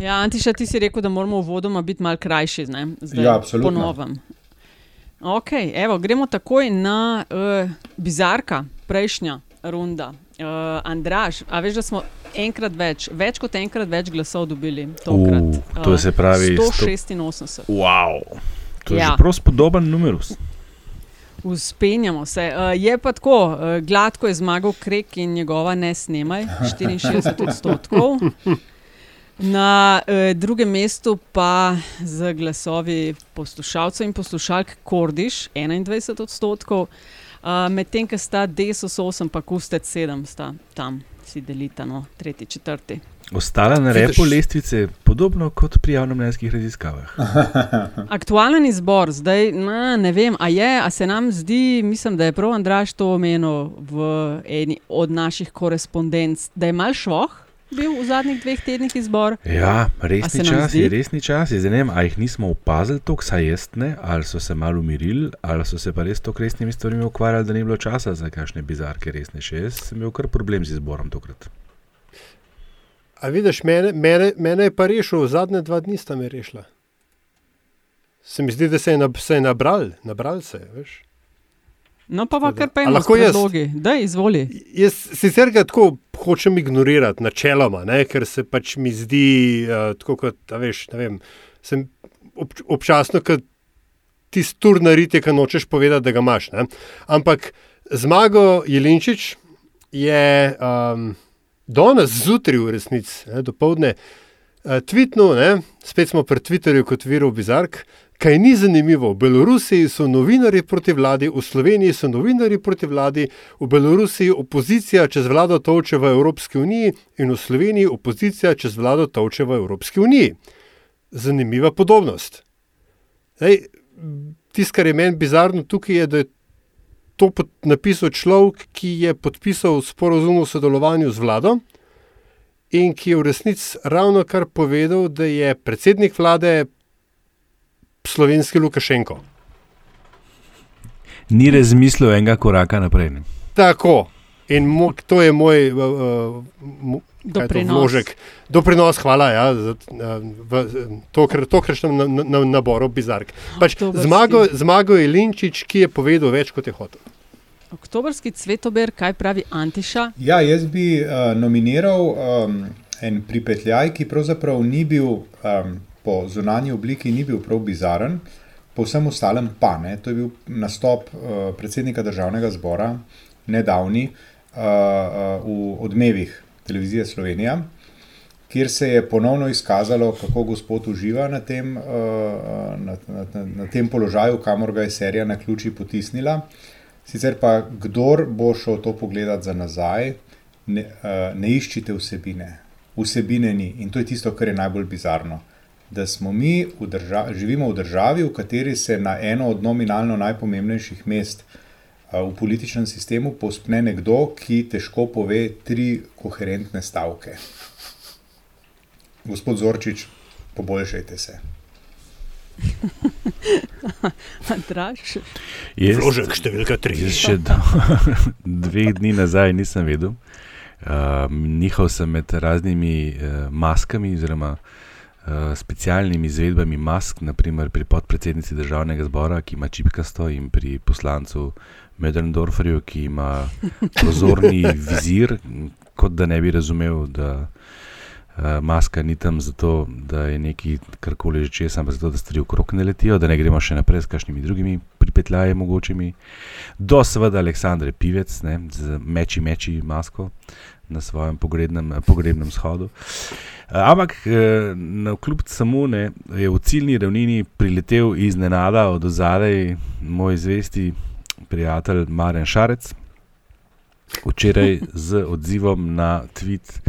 Ja, Antiša, ti si rekel, da moramo vodoma biti malo krajši, ne? zdaj Ja, absolutno. po novem. Ok, evo, gremo takoj na uh, bizarka, prejšnja runda. Uh, Andraž, a veš, da smo enkrat več, več kot enkrat več glasov dobili tokrat. Uh, to se pravi sto- 186. Wow. To je Ja. prav spodoben numerus. Uspenjamo se. Uh, je pa tako, uh, gladko je zmagal Krek in njegova ne snemaj, 64 odstotkov. Na uh, drugem mestu pa z glasovi poslušalcev in poslušalk Kordiš 21 odstotkov, uh, medtem ko sta Desus 8 pa Kustec 7 sta tam, si delita, no, tretji, četrti. Ostala na repu lestvice, podobno kot pri javnomnenjskih raziskavah. Aktualen izbor, zdaj na, ne vem, a je, a se nam zdi, mislim, da je prav Andraš to omenil v eni od naših korespondenc, da je mal švoh bil v zadnjih dveh tednih izbor. Ja, resni čas je, resni čas je. Zdaj ne vem, ali jih nismo opazili, tako saj jaz ne, ali so se malo umirili, ali so se pa res tako resnimi stvarmi ukvarjali, da ni bilo časa za kakšne bizarke resne. Še jaz sem imel kar problem z izborom tokrat. A vidiš, mene, mene, mene je pa rešil, zadnje dva dni sta me rešila. Se mi zdi, da se je, nab, se je nabral, nabral se je, veš. No, pa pa kar A pejmo s lahko jaz? predlogi. Da, izvoli. Jaz sicer ga tako hočem ignorirati, načeloma, ne, ker se pač mi zdi, uh, tako kot, veš, ne vem, sem ob, občasno, kot ti stur narit, ki nočeš povedati, da ga imaš. Ne. Ampak zmago Jelinčič je um, danes zjutraj, v resnici, do povdne, uh, tvitnil, ne, spet smo pri Twitterju kot virov bizark. Kaj ni zanimivo, v Belorusiji so novinari proti vladi, v Sloveniji so novinari proti vladi, v Belorusiji opozicija čez vlado toče v Evropski uniji in v Sloveniji opozicija čez vlado toče v Evropski uniji. Zanimiva podobnost. Tisto, kar je meni bizarno tukaj, je, da je to napisal človek, ki je podpisal sporozum o sodelovanju z vlado in ki je v resnici ravno kar povedal, da je predsednik vlade slovenski Lukašenko. Ni razmislil enega koraka naprej. Ne. Tako. In mo, to je moj uh, mo- Doprinos. vložek. Doprinos, hvala ja, za uh, v, to, kar to, kar sem na, na, na naboru bizark. Pač zmago, zmago je Linčič, ki je povedal več, kot je hotel. Oktobrski cvetober, kaj pravi Antiša? Ja, jaz bi uh, nominiral um, en pripetljaj, ki pravzaprav ni bil um, po zunanji obliki, ni bil prav bizaren, po vsem ostalem pa ne. To je bil nastop uh, predsednika državnega zbora, nedavni, uh, uh, v odmevih televizije Slovenija, kjer se je ponovno izkazalo, kako gospod uživa na tem, uh, na, na, na, na tem položaju, kamor ga je serija na ključi potisnila. Sicer pa, kdor bo šel to pogledati za nazaj, ne, uh, ne iščite vsebine. Vsebine ni in to je tisto, kar je najbolj bizarno. Da smo mi v državi, živimo v državi, v kateri se na eno od nominalno najpomembnejših mest v političnem sistemu povzpne nekdo, ki težko pove tri koherentne stavke. Gospod Zorčič, poboljšajte se. Andraš? Jaz, številka tri. jaz še do, dveh dni nazaj nisem vedel. Uh, nihal sem med raznimi uh, maskami, oziroma uh, specialnimi izvedbami mask, naprimer pri podpredsednici državnega zbora, ki ima čipkasto, in pri poslancu Medendorferju, ki ima prozorni vizir, kot da ne bi razumel, da uh, maska ni tam zato, da je neki karkoli že česa, ampak zato, da stvari okrog ne letijo, da ne gremo še naprej s kakšnimi drugimi pripetljaji mogočimi. Do seveda Aleksandre Pivec ne, z meči meči masko na svojem pogrebnem, pogrebnem shodu. Eh, Ampak eh, na kljub samo ne, je v ciljni ravnini priletel iznenada od zadaj moj zvesti prijatelj Maren Šarec, včeraj z odzivom na tweet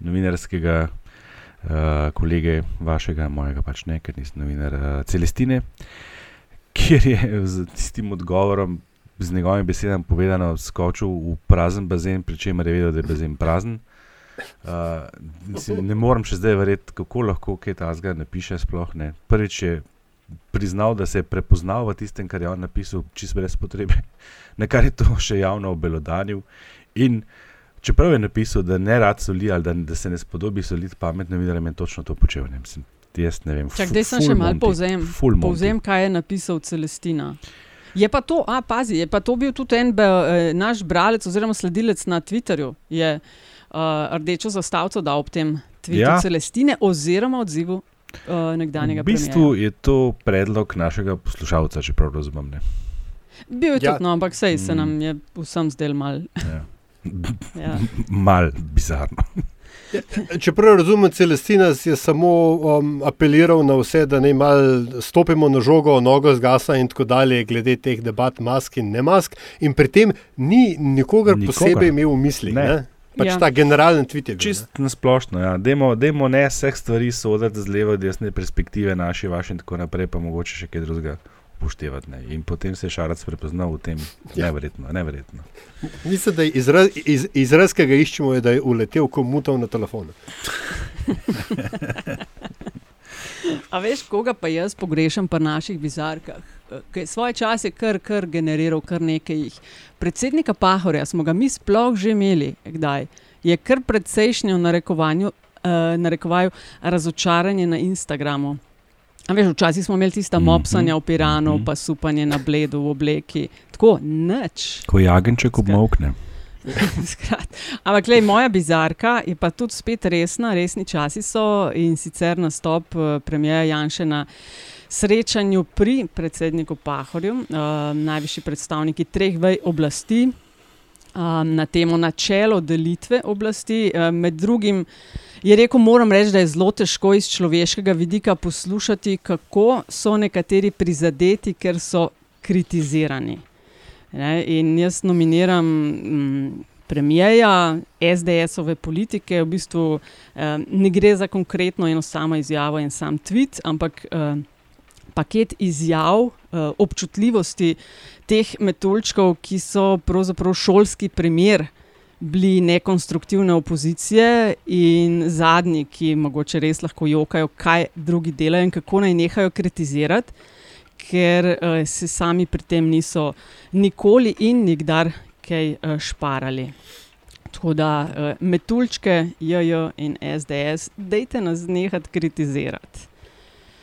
novinarskega uh, kolege, vašega, mojega pač ne, ker nisem novinar uh, Celestine, kjer je z tistim odgovorom, z njegovimi besedami povedano, skočil v prazen bazen, pri čemer je vedel, da je bazen prazen. Uh, mislim, ne morem še zdaj verjeti, kako lahko kaj tasga napiše. Sploh, ne. Prvič je priznal, da se je prepoznal v tistem, kar je on napisal, čist brez potrebe, na kar je to še javno obelodanil. In Čeprav je napisal, da ne rad soli ali da, da se ne spodobi soliti pametno, videl je točno to počel. Ne, mislim, jaz ne vem. Čak, zdaj sem še malo povzem, povzem, kaj je napisal Celestina. Je pa to, a pazi, je pa to bil tudi en be, eh, naš bralec oziroma sledilec na Twitterju, je uh, rdečo zastavco dal ob tem Twitterju ja. Celestine oziroma odzivu uh, nekdanjega. V bistvu premijera. je to predlog našega poslušalca, če prav razumem. Ne? Bil je Ja. tudi, no, ampak sej se Mm. nam je vsem zdel mal. Ja. Ja. Mal bizarno. Čeprav razumem, Celestina je samo um, apeliral na vse, da ne malo stopimo na žogo, nogo zgasa in tako dalje, glede teh debat, mask in ne mask. In pri tem ni nikogar, Nikogar. posebej imel v mislih. Ne. Ne. Pač Ja. ta generalen tweet je bil. Čist na splošno, ja. dajmo, dajmo ne vseh stvari soditi z leve, desne perspektive, naše, vaše in tako naprej, pa mogoče še kaj drugega upoštevati. Ne. In potem se je Šarac prepoznal v tem, Ja. neverjetno, neverjetno. ne. Mislim, da je izraz, iz, izraz, ki ga iščemo, je, da je uletel komutov na telefonu. A veš, koga pa jaz pogrešam pri naših bizarkah? Kaj svoj čas je kar, kar generiral, kar nekaj jih. Predsednika Pahorja smo ga mi sploh že imeli, kdaj? Je kar precejšnje v narekovanju, uh, narekovaju razočaranje na Instagramu. A veš, včasih smo imeli tista mopsanja v Piranu, mhm. pa supanje na bledu v obleki. Tako, nič. Ko jagenček obmokne. Ampak, lej, moja bizarka je pa tudi spet resna, resni časi so in sicer nastop uh, premijeja Janša na srečanju pri predsedniku Pahorju, uh, najvišji predstavniki treh vej oblasti. Um, na temo načelo delitve oblasti. Um, med drugim je rekel, moram reči, da je zelo težko iz človeškega vidika poslušati, kako so nekateri prizadeti, ker so kritizirani. Ne, in jaz nominiram mm, premijeja, SDS-ove politike, v bistvu eh, ne gre za konkretno eno samo izjavo in sam tweet, ampak eh, paket izjav, eh, občutljivosti teh metuljčkov, ki so pravzaprav šolski primer. Bili nekonstruktivne opozicije in zadnji, ki mogoče res lahko jokajo, kaj drugi delajo in kako naj nehajo kritizirati, ker uh, se sami pri tem niso nikoli in nikdar kaj uh, šparali. Tako da uh, metuljčke, JJ in SDS, dejte nas nehati kritizirati.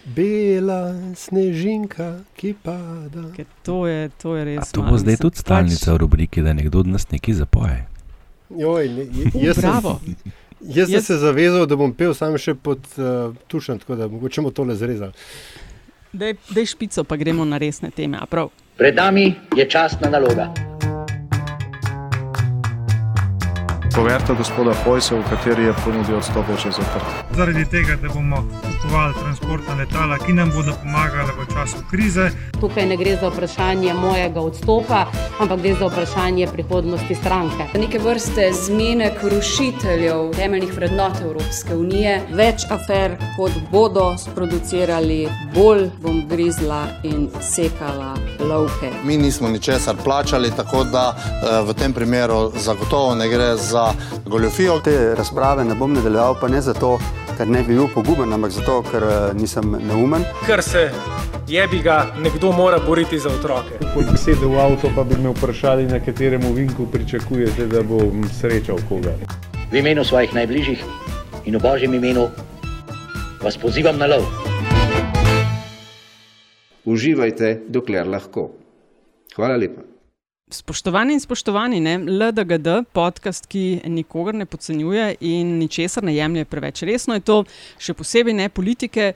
Bela snežinka, ki pada. Ker to je, to je A res. to malo, bo zdaj mislim, tudi stalnica v rubriki, da nekdo od nas nekaj zapoje. Joj, ne, Uh, jaz sem, jaz sem se zavezal, da bom pel sam še pod uh, tušem, tako da mogoče bomo tole zrezali. Dej, dej špico, pa gremo na resne teme. a prav? Pred nami je častna naloga. Poverta gospoda Hojsa, v kateri je ponudil odstop, je še zaprt. zaradi tega, da bomo kupovali transportna letala, ki nam bodo pomagala v času krize. Tukaj ne gre za vprašanje mojega odstopa, ampak gre za vprašanje prihodnosti stranke. Neke vrste zmenek rušiteljev temeljnih vrednot Evropske unije. Več afer, kot bodo sproducirali, bolj bom grizla in sekala lovke. Mi nismo ničesar plačali, tako da eh, v tem primeru zagotovo ne gre za goljofijo. Te razprave ne bom nadaljeval, pa ne zato, ker ne bi bil poguben, ampak zato, ker eh, nisem neumen. Ker se jebi ga, nekdo mora boriti za otroke. Ko bi sedel v avto, pa bi me vprašali, na katerem ovinku pričakujete, da bom srečal koga. V imenu svojih najbližjih in v božjem imenu vas pozivam na lov. Uživajte, dokler lahko. Hvala lepa. Spoštovani in spoštovani, ne? LDGD, podcast, ki nikogar ne podcenjuje in ničesar ne jemlje preveč resno, je to še posebej ne politike.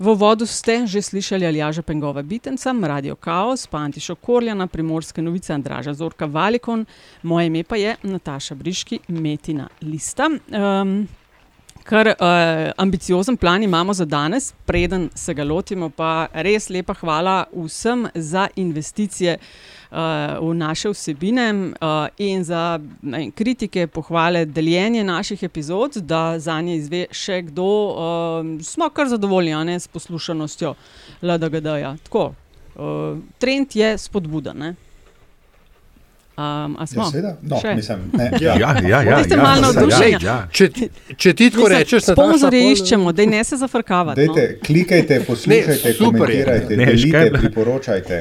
V vodu ste že slišali Aljaža Pengova Bitenca, Radio Chaos, pa Antišo Korjana, Primorske novice Andraža Zorka Valikon, moje ime pa je Nataša Briški, Metina Lista. Um, Kar uh, ambiciozen plan imamo za danes, preden se ga lotimo, pa res lepa hvala vsem za investicije uh, v naše vsebine uh, in za ne, kritike, pohvale, deljenje naših epizod, da za nje izve še kdo. Uh, smo kar zadovoljni ne, s poslušanostjo LDGD-ja. Tako, uh, trend je spodbuden. Um? Ja, seveda. No, Še? mislim, ne, Ja, ja, ja, ja, Bodite ja, malo ja, navdušeni. ja, ja. Če, če ti tako rečeš, Nataša, Sponzorje pol- iščemo, da ne se zafrkavate. Dajte, No. klikajte, poslušajte, Ne, komentirajte, Ne, delite, bila- priporočajte.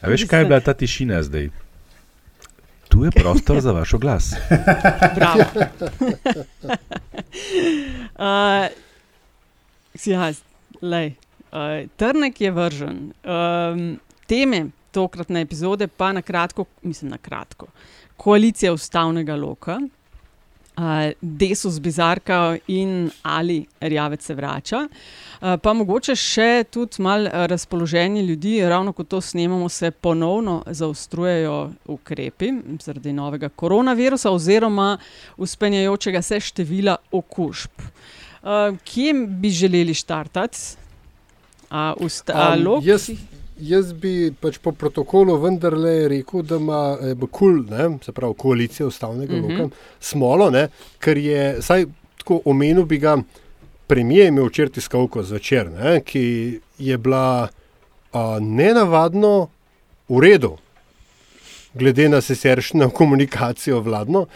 A veš, kaj je bila ta tišina zdaj? Tu je prostor za vaš glas. Bravo. uh, ja, lej, uh, trnek je vržen. Um, teme tokratne epizode pa na kratko, mislim na kratko. Koalicija ustavnega loka, uh, Desus Bizarka in Ali Rjavec se vrača. Uh, pa mogoče še tudi malo razpoloženje ljudi, ravno ko to snemamo, se ponovno zaostrujejo ukrepi zaradi novega koronavirusa oziroma uspenjajočega se števila okužb. Uh, kje bi želeli štartati? Uh, usta, Um, lok? jaz, jaz bi pač po protokolu vendarle rekel, da ima eh, KUL, ne, se pravi koalicija ustavnega mm -hmm. loka, smolo, ne, ker je, saj tako omenil bi ga, premijer je imel včeraj tiskovko zvečer, ne, ki je bila a, nenavadno v redu, glede na siceršnjo komunikacijo vladno.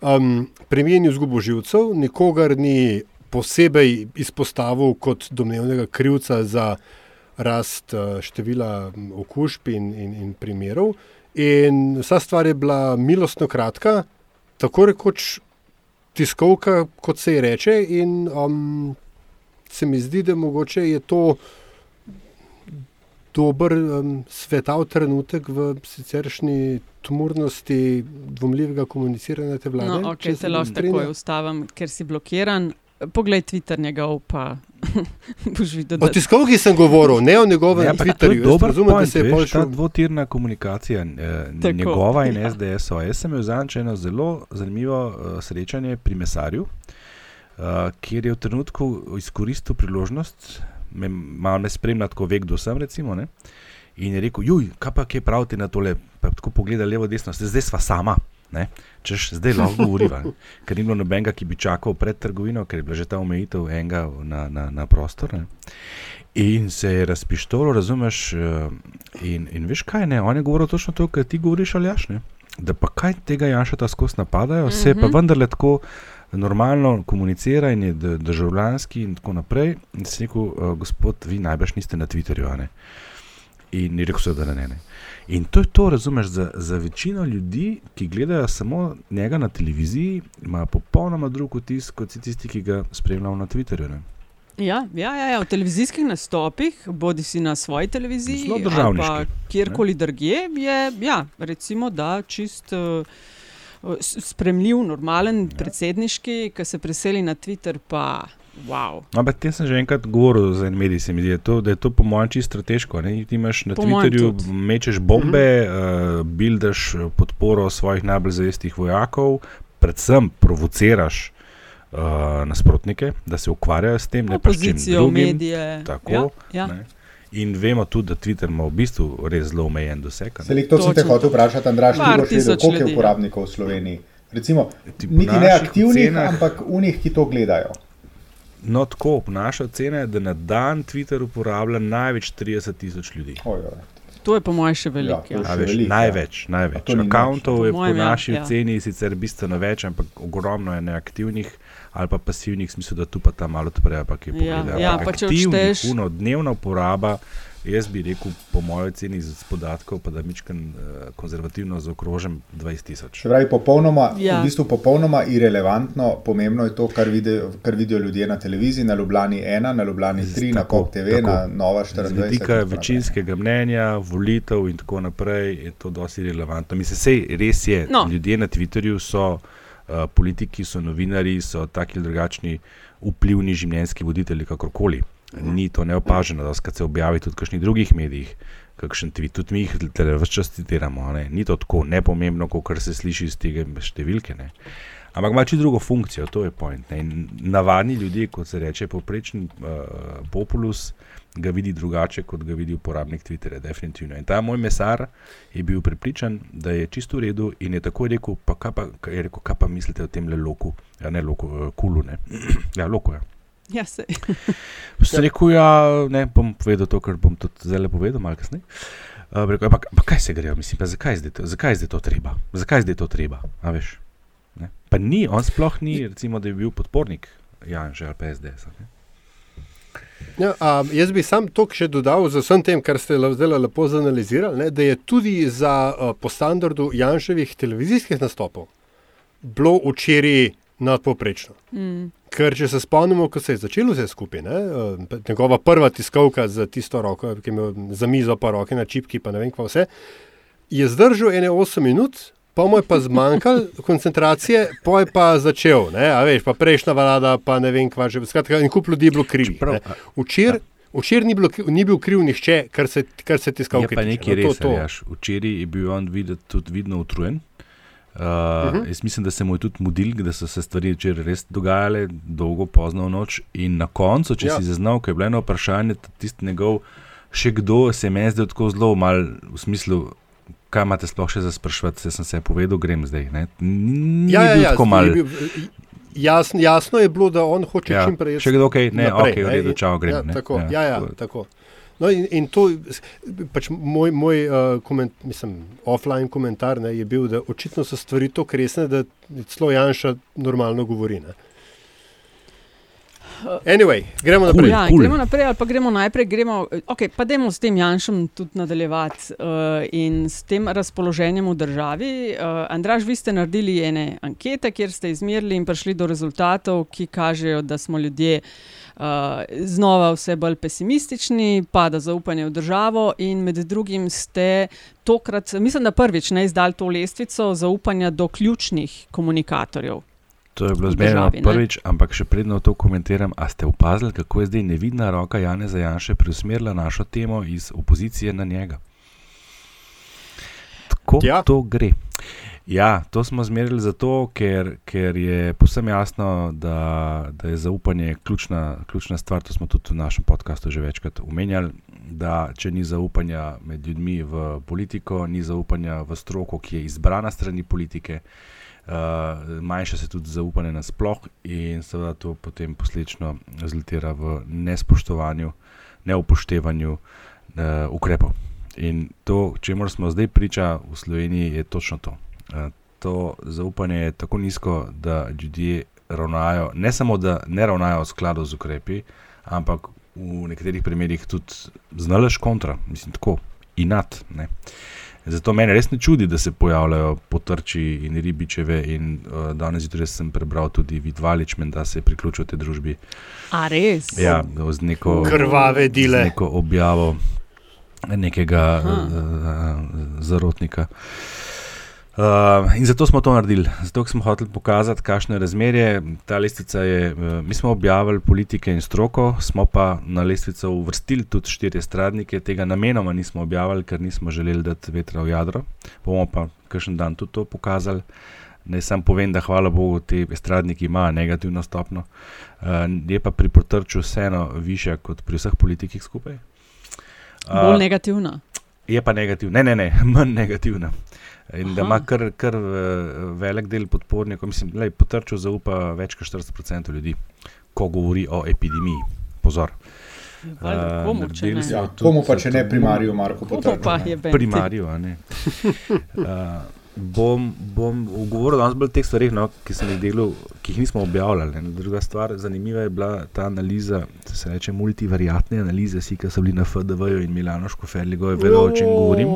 Um, premijer ni izgubil živcev, nikogar ni posebej izpostavil kot domnevnega krivca za rast eh, števila okužb in, in, in primerov. In vsa stvar je bila milostno kratka, tako rekoč tiskovka, kot se ji reče. In um, se mi zdi, da mogoče je to dober um, svetav trenutek v siceršnji tumornosti dvomljivega komuniciranja te vlade. No, ok, če se lahko takoj ustavim, ker si blokiran. Poglej Twitter njegov, pa boš videl, O tiskovki sem govoril, ne o njegovem Ja, ja, Twitterju. Dober razumem, da se je pol ta dvotirna komunikacija, eh, Tako. njegova in SDS-ova. Jaz sem imel zadnjič eno zelo zanimivo uh, srečanje pri mesarju, uh, kjer je v trenutku izkoristil priložnost, me malo me spremlja, tako ve, kdo sem. Recimo, ne, in je rekel: Juj, kaj pa kaj pravite na tole? Pa tako pogleda levo, desno, "Ste zdaj sva sama. Ne? Češ zdaj lahko govoriva, ne. ker ni bilo nobenega, ki bi čakal pred trgovino, ker je bila že ta omejitev enega na, na, na prostor. Ne. In se je razpištolo, razumeš, eh, in, in veš kaj, ne, on je govoril točno to, kar ti govoriš, ali jaš, ne. Da pa kaj tega Janša ta skos napadajo, vse pa Mhm. vendarle tako normalno komunicira in je državljanski in tako naprej. In si rekel, uh, gospod, vi najbrž niste na Twitterju. In je rekel, da ne, ne. In to je to, razumeš, za, za večino ljudi, ki gledajo samo njega na televiziji, ima popolnoma drug vtis kot vsi tisti, ki ga spremljajo na Twitterju. Ne. Ja, ja, ja, ja, v televizijskih nastopih, bodi si na svoji televiziji, ali pa kjerkoli drugje, je ja, recimo, da čist uh, spremljiv, normalen ja. predsedniški, ki se preseli na Twitter, pa wow. No, Ampak tem sem že enkrat govoril za en medij, se mi zdi, to, da je to po mojem čisto strateško. Ne? Ti imaš na Po Twitterju, mečeš bombe, uh, bildaš eh, podporo svojih najbolj zavestih vojakov, predvsem provociraš uh, nasprotnike, da se ukvarjajo s tem, ne pa s čim drugim. medije. Tako, Ja, ja. ne. In vemo tudi, da Twitter ima v bistvu res zelo omejen doseg. Selektor sem te hotel to. vprašati, Andraš, koliko je ja. uporabnikov v Sloveniji. Recimo, niti ne aktivnih, ocenah- ampak unih, ki to gledajo. No, tako, naša ocena je, da na dan Twitter uporablja največ 30 tisoč ljudi. Oj, oj. To je po mojem še veliko. Ja, je Ja, veš, veliko, ja. največ, največ. Akauntov je Po po mojem, ja, naši ja. oceni sicer bistveno več, ampak ogromno je neaktivnih ali pa pasivnih, v smislu, da tu pa tam malo odprejo, pa ki Ja, pogledajo. ja, Ampak pa če aktivnih, odšteješ- puno, dnevna uporaba, jaz bi rekel, po mojem oceni iz podatkov, pa da mičken uh, konzervativno zaokrožim 20 tisoč. Se pravi, popolnoma, Ja. v bistvu popolnoma irrelevantno, pomembno je to, kar vidijo, kar vidijo ljudje na televiziji, na Ljubljani 1, na Ljubljani 3, na Tako, Pop TV, tako. na Nova Z 24. vidika večinskega mnenja, volitev in tako naprej je to dosti relevantno. Mislim, sej res je. No. Ljudje na Twitterju so uh, politiki, so novinari, so taki ali drugačni vplivni življenjski voditelji, kakorkoli. Ni to neopaženo, da se objavi tudi v kakšnih drugih medijih. Kakšen tweet, tudi mi jih vse čas citiramo. Ne? Ni to tako nepomembno, kot se sliši iz tega številke. Ne? Ampak ima čisto drugo funkcijo, to je point. Navadni ljudje, kot se reče, poprečen uh, populus, ga vidi drugače, kot ga vidi uporabnik Twitterja, definitivno. In ta moj mesar je bil pripričan, da je čisto v redu in je tako rekel, pa kaj pa, kaj rekel, kaj pa mislite o tem le loku, ja, ne loku, uh, kulu, ne. ja, loku je. ja se. Pa sem rekel, ja, ne, bom povedal to, kar bom tudi zdaj povedal, malo kasneje. Uh, rekel, ampak, ampak kaj se grejo, mislim, pa zakaj je zdaj to, zakaj je zdaj to treba? Zakaj je zdaj to treba, a veš? Ne? Pa ni, on sploh ni, recimo, da bi bil podpornik Janša ali pa SDS. a Ne? Ja, um, jaz bi sam to še dodal z vsem tem, kar ste zdaj lepo zanalizirali, ne, da je tudi za, uh, po standardu Janševih televizijskih nastopov bilo včeraj nadpoprečno. Mm. Ker če se spomnimo, ko se je začelo vse skupaj, ne, uh, njegova prva tiskovka za tisto roko, ki je imel za mizo, pa roke na čipki, pa ne vem kva vse, je zdržal ene 8 minut, pa mu je pa zmanjkalo koncentracije, pa je pa začel, ne, a veš, pa prejšnja vlada, pa ne vem kva že, skratka, en kup ljudi je bilo krivih. ne. Včeraj Včeraj ni, bilo- ni bil kriv nihče, kar se, kar se tiskalke Je pa tiče. nekaj No, to- res, to. Aljaž. Včeraj je bil on videti tudi vidno utrujen. Uh, uh Mhm. -huh. Jaz mislim, da se mu je tudi mudil, da so se stvari včeraj res dogajale, dolgo, pozno v noč. In na koncu, če Ja. si zaznal, ko je bilo eno vprašanje, tisti njegov, še kdo se je meni zdel tako zelo mal v smislu. Kaj imate sploh še za sprašovati, se sem se povedal, grem zdaj. Ne? Ni Ja, ja, bil ja, tako mal. je bil- Jasno, jasno je bilo, da on hoče Ja, čim prej. še kdo kaj? Ne, naprej, okej, v redu, čao, grem, Ja, ne. tako, Ja, ja, ja, tako. tako. No in, in to, pač moj, moj uh, koment, mislim, offline komentar ne, je bil, da očitno so stvari tako resne, da celo Janša normalno govori. Ne. Anyway, gremo naprej. Ja, gremo naprej, ali pa gremo najprej. Gremo, okay, pa dajmo s tem Janšem tudi nadaljevati uh, in s tem razpoloženjem v državi. Uh, Andraž, vi ste naredili ene ankete, kjer ste izmerili in prišli do rezultatov, ki kažejo, da smo ljudje uh, znova vse bolj pesimistični, pada zaupanje v državo in med drugim ste tokrat, mislim, da prvič ne izdali to lestvico zaupanja do ključnih komunikatorjev. To je bilo zmerno prvič, ampak še predno to komentiram. A ste opazili, kako je zdaj nevidna roka Jana Zajanša preusmerila našo temo iz opozicije na njega? Tako ja. to gre. Ja, to smo zmerili zato, ker, ker je posebno jasno, da, da je zaupanje ključna, ključna stvar. To smo tudi v našem podkastu že večkrat omenjali. Da, če ni zaupanja med ljudmi v politiko, ni zaupanja v stroko, ki je izbrana strani politike, uh, manjša se tudi zaupanje nasploh, in seveda to potem posledično rezultira v nespoštovanju, neupoštevanju uh, ukrepov. In to, čemu smo zdaj priča v Sloveniji, je točno to. Uh, to zaupanje je tako nizko, da ljudje ravnajo, ne samo da ne ravnajo v skladu z ukrepi, ampak v nekaterih primerjih tudi znalež kontra, mislim, tako inat. Ne. Zato mene res ne čudi, da se pojavljajo potrči in ribičeve. In uh, danes zjutraj sem prebral tudi Vidvalič, da se je priključil tej družbi. A res? Ja, z neko, Krvave dile. Z neko objavo nekega Aha. uh, zarotnika. Uh, in zato smo to naredili, zato smo hoteli pokazati, kakšno je razmerje. Ta lestvica je, uh, mi smo objavili politike in stroko, smo pa na lestvico uvrstili tudi štiri stradnike, tega namenoma nismo objavili, ker nismo želeli dati vetra v jadro. Bomo pa kakšen dan tudi to pokazali. Naj sam povem, da hvala Bogu, ti estradniki imajo negativno stopno, uh, je pa pri potrču vseeno više kot pri vseh politikih skupaj. Bolj negativna. Je pa negativna, ne, ne, ne, manj negativna. In da Aha. ima kar, kar eh, velik del podpornikov, mislim, da je potrčil zaupa več kot 40% ljudi, ko govori o epidemiji. Pozor. Valjda, Eh, komu, naredili ne? Ja, komu pa, če ne primarju Marko Potrču? Primarju, a ne. Uh, bom, bom govoril danes bolj o teh stvareh, no, ki sem jih delal, ki jih nismo objavljali. Ne. Druga stvar, zanimiva je bila ta analiza, se reče multivariatne analize, vsi, ki so bili na FDV-ju in Milano Škoferligo, je vedel, o čem govorim.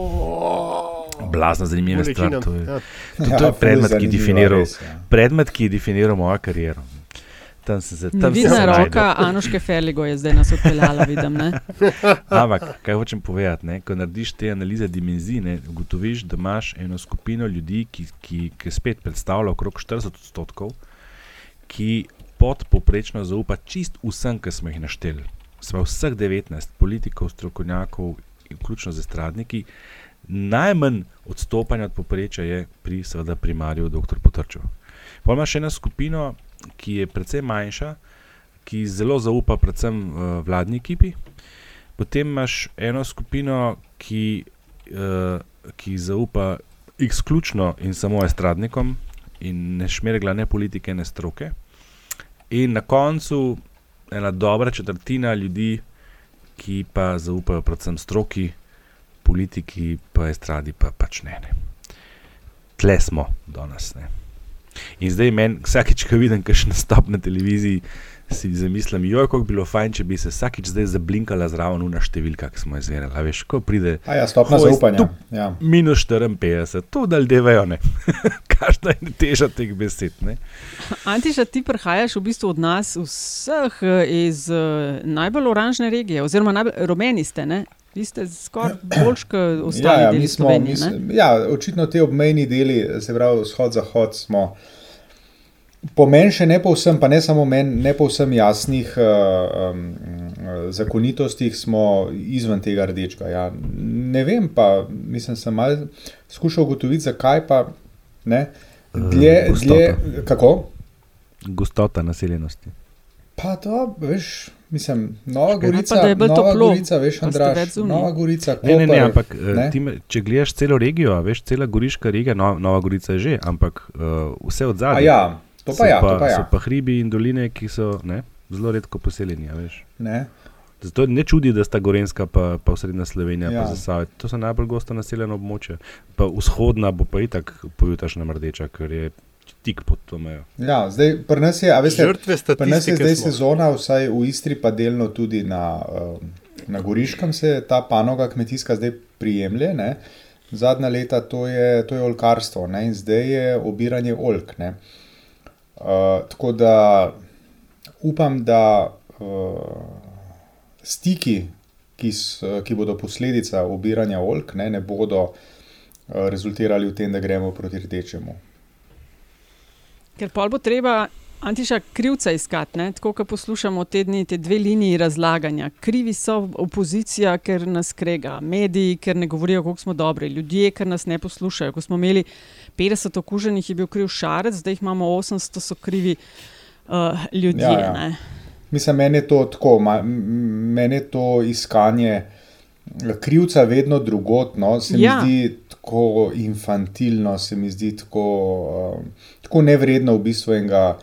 Blazna zanimiva stvar. To je, Ja. to, Ja, to je predmet, ki je definiral, ja. predmet, ki je definiral mojo kariero. Tam sem se tam Nevidna se roka. Anuške Feligo je zdaj nas odpeljala, vidim. Ne? Ampak, kaj hočem povedati, ne? ko narediš te analize dimenzij, ne, ugotoviš, da imaš eno skupino ljudi, ki, ki, ki spet predstavlja okrog 40 odstotkov, ki podpoprečno zaupa čist vsem, ki smo jih našteli. Smo vseh 19 politikov, strokovnjakov, vključno z estradniki, najmanj odstopanja od poprečja je pri, seveda, primarju dr. Potrčev. Pa imaš eno skupino, ki je precej manjša, ki zelo zaupa predvsem uh, vladni ekipi. Potem imaš eno skupino, ki, uh, ki zaupa izključno in samo estradnikom in ne šmergla ne politike, ne stroke. In na koncu ena dobra četrtina ljudi, ki pa zaupajo predvsem stroki, politiki, pa estradi, pa pač ne. ne. Tle smo danes. Ne. In zdaj meni, vsakeč, ko vidim, kaj še nastop na televiziji, si zamislim, jo, kako bi bilo fajn, če bi se vsakič zdaj zablinkala zraven na številkah, ki smo jih zmerjali. A veš, ko pride. A ja, stopna "Hoj, zaupanja, stup, ja. Minus 54, to dal devejo, ne. Kakšna je teža teh besed, ne. Antiša, ti prihajaš v bistvu od nas vseh eh, iz uh, najbolj oranžne regije, oziroma najbolj rumeni ste. Ne? Vi ste skoraj boljši kot ostali ja, ja, smo, Slovenije. mi ne? smo, ja, očitno te obmejni deli, se pravi vzhod-zahod, smo po meni še ne povsem, pa ne samo meni, ne povsem jasnih uh, um, zakonitostih, smo izven tega rdečega. Ja. Ne vem, pa mislim, sem mal skušal ugotoviti, zakaj pa ne. Dlje, Eh, dlje, kako? Gostota naseljenosti. Pa to, veš, mislim, Nova pa, Gorica, je bolj Nova toplo, Gorica, veš, pa Andraš. Nova Gorica, Ne, ne, ne, Koper, ampak eh, ne. Tim, če gledaš celo regijo, a veš, cela goriška regija, no, Nova Gorica je že, ampak uh, vse od zadaj. A ja, to pa ja, to pa ja. So pa hribi in doline, ki so ne, zelo redko poseljeni, a veš. Ne. Zato ne čudi, da sta Gorenska pa, pa srednja Slovenija, ja. Ja. pa Zasavje. To so najbolj gosto naseljena območja. Pa vzhodna bo pa itak pojutašna mrdeča, ker je tik pod to mejo. Ja, zdaj pri nas je, a veste, Žrtve pri nas je statistike zdaj smo. sezona, vsaj v Istri, pa delno tudi na, um, na Goriškem se ta panoga kmetijska zdaj prijemlje. Ne? Zadnja leta to je, to je olkarstvo ne? in zdaj je obiranje olk. Ne? Uh, tako da upam, da uh, stiki, ki, s, ki bodo posledica obiranja olk, ne, ne bodo uh, rezultirali v tem, da gremo proti rdečemu. Ker pol bo treba Antiša krivca iskati, ne? tako kot poslušamo te dni, te dve liniji razlaganja. Krivi so opozicija, ker nas krega, mediji, ker ne govorijo, kako smo dobri, ljudje, ker nas ne poslušajo. Ko smo imeli 50 okuženih, je bil kriv šarec, zdaj jih imamo 800, so krivi uh, ljudje. Ja, ja. ne. Mislim, meni je to tako, meni je to iskanje krivca vedno drugotno, se Ja. mi zdi tako infantilno, se mi zdi tako, uh, tako nevredno v bistvu enega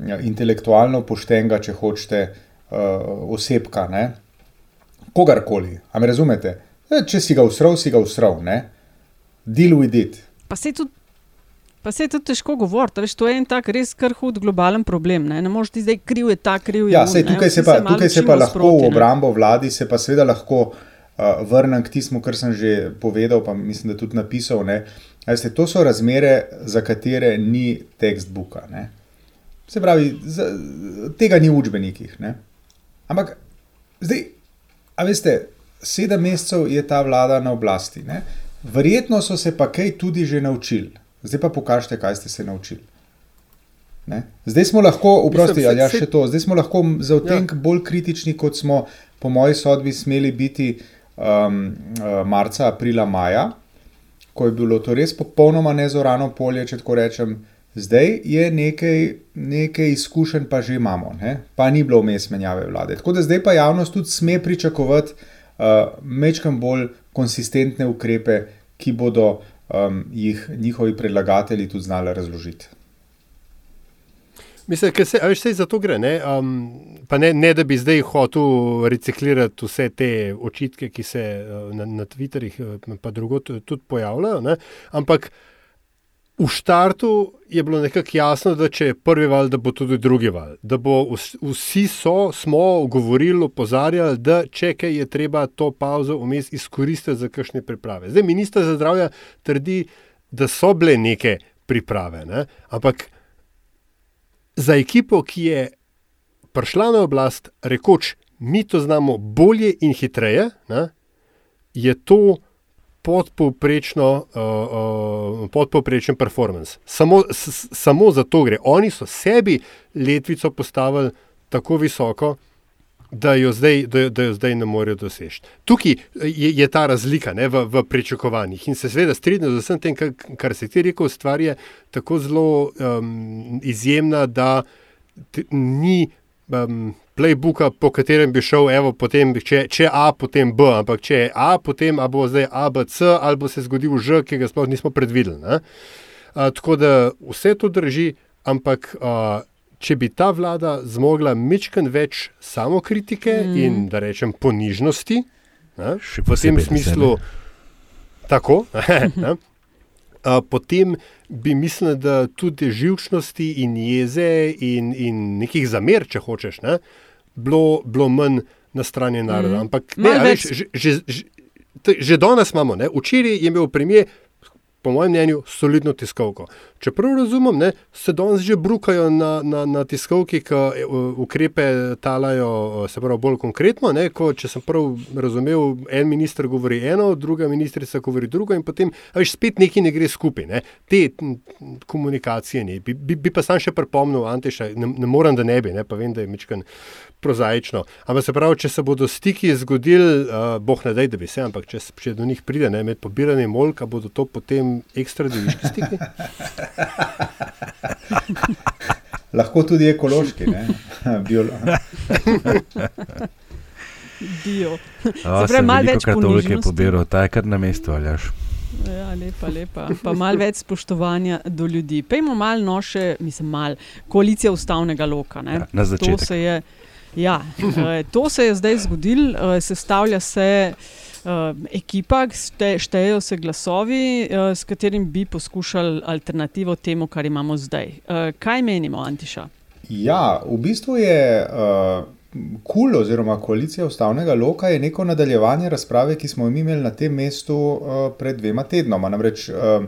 ja, intelektualno poštenega, če hočete, uh, osebka, ne? kogarkoli. A me razumete? E, Če si ga usral, si ga usral, ne? Deal with it. Pa se tudi. Pa se je tudi težko govoriti, veš, to je en tak res kar hud globalen problem. Ne, ne moreš ti zdaj kriv je ta, kriv je Ja, on, sej, ne. tukaj, Vsi se pa, tukaj se pa lahko sproti, v ne. obrambo vladi, se pa seveda lahko uh, vrnem k tistemu, kar sem že povedal, pa mislim, da tudi napisal. Ne. Veste, to so razmere, za katere ni tekstbuka. Ne. Se pravi, za, tega ni v učbenikih. Ne. Ampak zdaj, a veste, sedem mesecev je ta vlada na oblasti. Ne. Verjetno so se pa kaj tudi že naučili. Zdaj pa pokažite, kaj ste se naučili. Ne? Zdaj smo lahko, oprosti, ali ja, saj- še to, zdaj smo lahko za utenk ja. bolj kritični, kot smo po moji sodbi smeli biti um, uh, marca, aprila, maja, ko je bilo to res popolnoma nezorano polje, če tako rečem. Zdaj je nekaj, nekaj izkušenj, pa že imamo, ne? pa ni bilo vmes menjave vlade. Tako da zdaj pa javnost tudi sme pričakovati uh, mečkam bolj konsistentne ukrepe, ki bodo um, jih njihovi predlagatelji tudi znali razložiti. Mislim, da se, veš, za to gre. Ne? Um, pa ne, ne, da bi zdaj hotel reciklirati vse te očitke, ki se uh, na, na Twitterih uh, pa drugot tudi pojavljajo. Ne? Ampak v štartu je bilo nekako jasno, da če je prvi val, da bo tudi drugi val. Da bo vs- vsi so, smo govorili, opozarjali, da če kaj je treba to pauzo vmes izkoristiti za kakšne priprave. Zdaj minister za zdravje trdi, da so bile neke priprave, ne? ampak za ekipo, ki je prišla na oblast, rekoč, mi to znamo bolje in hitreje, ne, je to podpovprečno, uh, uh, podpovprečen performance. Samo, s, samo za to gre. Oni so sebi letvico postavili tako visoko, da jo zdaj, da, jo- da jo zdaj ne morejo doseči. Tukaj je, je ta razlika ne, v, v pričakovanjih in se seveda strinjam z vsem tem, kar, kar si ti rekel, stvar je tako zelo um, izjemna, da t, ni um, playbooka, po katerem bi šel, evo, potem, če, če A, potem B, ampak če je A, potem a bo zdaj A, B, C, ali bo se zgodil Ž, ki ga sploh nismo predvideli. ne. A, tako da vse to drži, ampak a, če bi ta vlada zmogla mečken več samokritike Mm. mm. in da rečem ponižnosti, ne, Še v tem smislu, tako, ne, uh, potem bi mislil, da tudi živčnosti in jeze in, in nekih zamer, če hočeš, ne, bilo, bilo manj na strani naroda. Mhm. Ampak ne, a veš, več- že, že, že, t- že danes imamo, ne, včeraj je imel premijer. Po mojem mnenju, solidno tiskovko. Čeprav razumem, ne, se danes že brukajo na, na, na tiskovki, ki eh, ukrepe talajo, eh, se pravi, bolj konkretno. Ne, ko, če sem prav razumel, en minister govori eno, druga ministrica govori drugo, in potem veš, spet nekaj ne gre skupaj. Ne. Te komunikacije ni. Bi, bi, bi pa sam še pripomnil, Anteša, ne, ne morem, da ne bi, ne, pa vem, da je mečkan prozaično. Ampak se pravi, če se bodo stiki zgodili, uh, boh ne daj, da bi se, ampak če, če do njih pride ne, med pobiranjem molka, bodo to potem ekstra deviški stiki. Lahko tudi ekološki, ne? Dio. Sem malo več ponižnosti. pobiral, ta je kar na mestu, aljaš. Ja, lepa, lepa. Pa malo več spoštovanja do ljudi. Pejmo malo noše, mislim, malo koalicija ustavnega loka. ne. Ja, na To začetek. se je, ja, eh, to se je zdaj zgodilo, eh, sestavlja se. Uh, ekipa, šte, štejejo se glasovi, s katerim bi poskušali alternativo temu, kar imamo zdaj. Kaj menimo, Antiša? Ja, v bistvu je KUL oziroma koalicija ustavnega loka je neko nadaljevanje razprave, ki smo jo imeli na tem mestu uh, pred dvema tednoma. Namreč uh,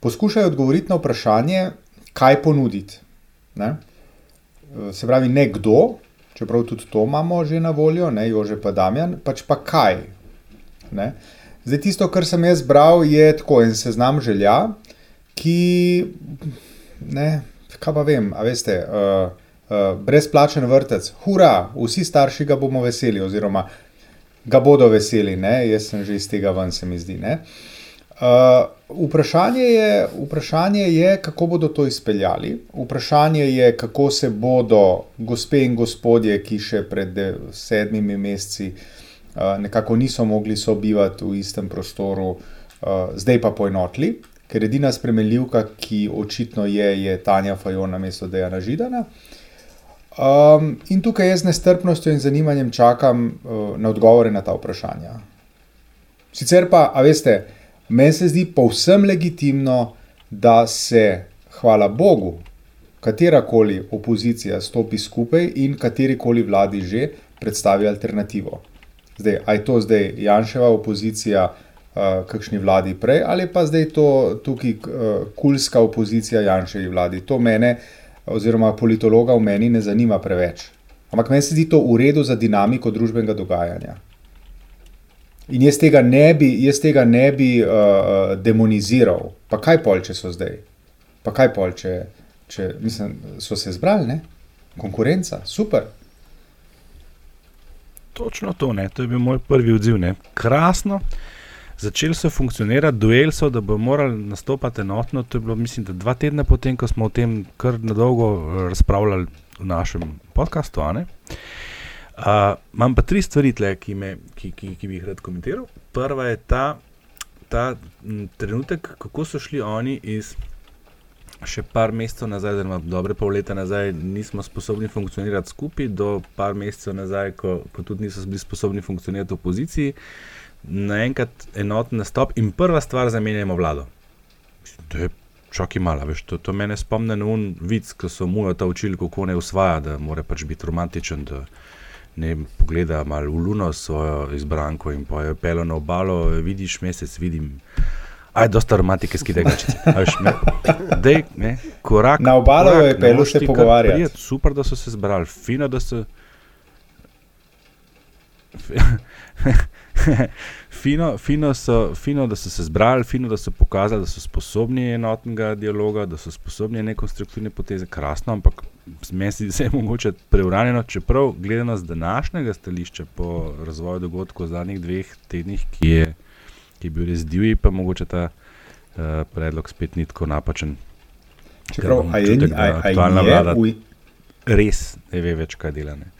poskušajo odgovoriti na vprašanje, kaj ponuditi. Ne? Se pravi, ne kdo, čeprav tudi to imamo že na voljo, ne Jože pa Damjan, pač pa kaj. Ne? Zdaj, tisto, kar sem jaz bral, je tako en seznam želja, ki ne, kaj pa vem, a veste, uh, uh, brezplačen vrtec, hura, vsi starši ga bomo veseli, oziroma ga bodo veseli, ne? jaz sem že iz tega ven, se mi zdi. Ne? Uh, vprašanje, je, vprašanje je, kako bodo to izpeljali. Vprašanje je, kako se bodo gospe in gospodje, ki še pred de- sedmimi meseci uh, nekako niso mogli sobivati v istem prostoru, uh, zdaj pa poenotili, ker edina spremenljivka, ki očitno je, je Tanja Fajon na mesto Dejana Židana. Um, in tukaj jaz z nestrpnostjo in zanimanjem čakam uh, na odgovore na ta vprašanja. Sicer pa, a veste, meni se zdi povsem legitimno, da se, hvala Bogu, katerakoli opozicija stopi skupaj in katerikoli vladi že predstavi alternativo. Zdaj, a je to zdaj Janševa opozicija, uh, kakšni vladi prej, ali pa zdaj to tukaj uh, kulska opozicija Janševi vladi. To mene, oziroma politologa v meni, ne zanima preveč. Ampak meni se zdi to v redu za dinamiko družbenega dogajanja. In jaz tega ne bi, jaz tega ne bi uh, demoniziral. Pa kaj pol, če so zdaj? Pa kaj pol, če, če mislim, so se zbrali, ne? Konkurenca, super. Točno to, ne? to je bil moj prvi odziv. Ne? Krasno, začeli so funkcionirati, duel so, da bo morali nastopati enotno. To je bilo, mislim, dva tedna potem, ko smo o tem kar na dolgo eh, razpravljali v našem podkastu. ne. Imam pa tri stvari, tle, ki, me, ki, ki, ki bi jih rad komentiral. Prva je ta, ta trenutek, kako so šli oni iz še par mesecev nazaj, oziroma dobre pol leta nazaj, nismo sposobni funkcionirati skupaj, do par mesecev nazaj, ko, ko tudi niso bili sposobni funkcionirati v opoziciji, naenkrat enoten nastop in prva stvar zamenjamo vlado. To je čakaj malo, veš, to, to mene spomne na un vic, ko so mu ta učili, kako ne usvaja, da mora pač biti romantičen. Da, Ne vem, pogleda malo v luno svojo izbranko in pa je pelo na obalo, vidiš mesec, vidim. Aj, dosta romantike skide gačice. Dej, ne, korak. Na obalo korak, je pelo ti pogovarjati. prijet. Super, da so se zbrali, fino, da so. fino, fino, so, fino, da so se zbrali, fino, da so pokazali, da so sposobni enotnega dialoga, da so sposobni ene konstruktivne poteze, krasno, ampak meni se je mogoče preuranjeno, čeprav gledano z današnjega stališča po razvoju dogodkov v zadnjih dveh tednih, ki je, ki je bil res divji, pa mogoče ta uh, predlog spet ni tako napačen. Čeprav, je- da aktualna vlada v- res ne ve več, kaj dela. Ne.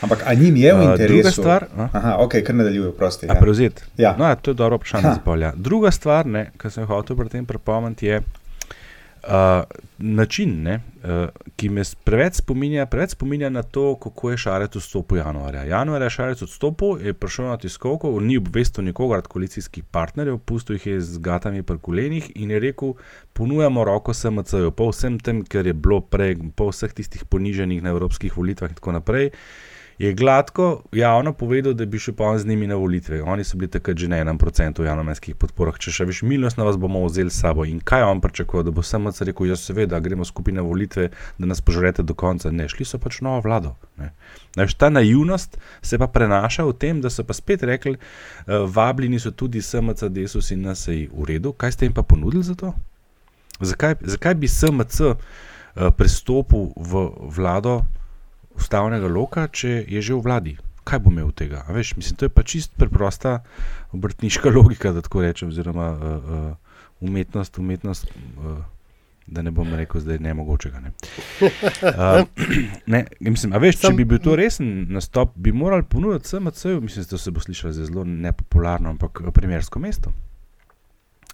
Ampak a njim je v Uh, interesu? Druga stvar, a? Aha, ok, kar nadaljujem, prosti. A prevzeti. Ja. No, ja, to je dobro vprašanje za polja. Druga stvar, ki sem jo hotel pri tem pripomniti, je, Uh, način, ne, uh, ki me preveč spominja, preveč spominja na to, kako je Šarec odstopil januarja. Januarja je Šarec odstopil, je prišel na tiskovko, ni obvestil nikogar od koalicijskih partnerjev, pustil jih je z gatami pri kolenih in je rekel: ponujamo roko SMC-ju, po vsem tem, kar je bilo prej, po vseh tistih poniženih na evropskih volitvah in tako naprej. Je gladko javno povedal, da bi šel pa on z njimi na volitve. Oni so bili takrat že na enem procentu v javnomenskih podporah. Če še veš, milostno vas bomo vzeli s sabo. In kaj je on pričakoval, da bo samo rekel, ja, seveda, gremo skupaj na volitve, da nas požrete do konca. Ne, šli so pač v novo vlado. Ne. Veš, ta naivnost se pa prenaša v tem, da so pa spet rekli, uh, vabljeni so tudi SMC, Desus in NSI v redu. Kaj ste jim pa ponudili za to? Zakaj, zakaj bi SMC uh, prestopil v vlado ustavnega loka, če je že v vladi? Kaj bo imel od tega? A Veš, mislim, to je pa čist preprosta obrtniška logika, da tako rečem, oziroma uh, uh, umetnost, umetnost. Uh, Da ne bom rekel, da je nemogočega. Ne. Uh, ne, mislim, a veš, če bi bil to resen nastop, bi morali ponuditi SMC-ju, mislim, da se bo slišalo za zelo nepopularno, ampak primersko mesto.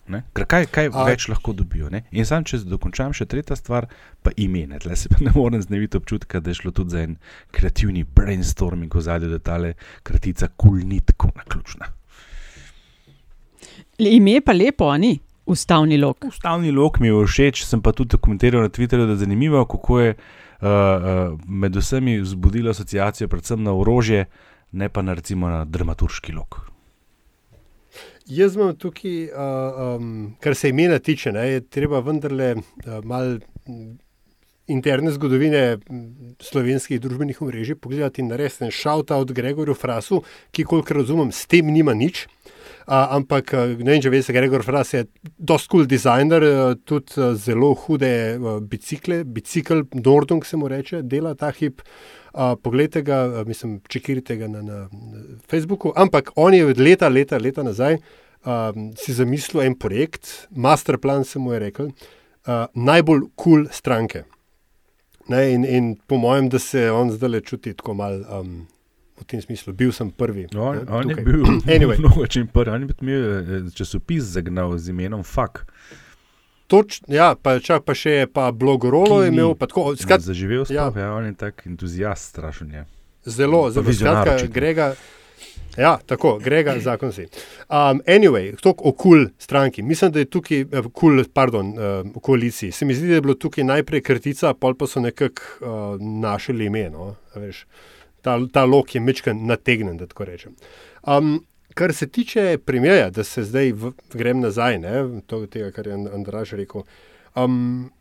Ne? Ker kaj, kaj A- več lahko dobijo. Ne? In sam, če dokončam še tretja stvar, pa ime. Tle se pa ne morem znebiti občutka, da je šlo tudi za en kreativni brainstorming v zadju, da tale kratica kul ni tako naključna. Le- Ime pa lepo, a ni? Ustavni lok. Ustavni lok mi je všeč, sem pa tudi komentiral na Twitterju, da je zanimivo, kako je uh, uh, med vsemi vzbudilo asociacijo predvsem na orožje, ne pa na recimo na dramaturški lok. Jaz imam tukaj, uh, um, kar se imena tiče, ne, je treba vendarle uh, malo interne zgodovine slovenskih družbenih omrežij pogledati in narediti en shout-out Gregorju Frasu, ki, kolikor razumem, s tem nima nič. Uh, ampak, uh, ne vem, če veste, Gregor Fras je dosti cool designer, uh, tudi uh, zelo hude uh, bicikle, bicikl Nordung se mu reče, dela ta hip. Uh, poglejte ga, uh, mislim, čekirite ga na, na, Facebooku. Ampak on je od leta, leta, leta nazaj um, si zamislil en projekt, masterplan se mu je rekel, uh, najbolj kul cool stranke. Ne, in, in po mojem, da se on zdaj le čuti tako mal. Um, V tem smislu, bil sem prvi. On, ne, on je tukaj. bil anyway, mnogo čim prvi, on je imel eh, časopis zagnal z imenom Fak. toč, ja, pa, čak, pa še je pa blogorolo ki imel. Tako, skat, Zaživel ja, sploh, ja, on je tak entuzijast strašen. Je. Zelo, Pa zelo vizionar skratka. Grega. Ja, tako, Grega, zakon si. Um, anyway, to o kul stranki. Mislim, da je tukaj, eh, kul, pardon, uh, koaliciji. Se mi zdi, da je bilo tukaj najprej krtica, pol pa so nekako uh, našli ime. No, a veš. Ta, ta lok je mečken nategnen, da tako rečem. Um, kar se tiče primera, da se zdaj v, grem nazaj, ne, to, tega, kar je And- Andraž rekel. Um,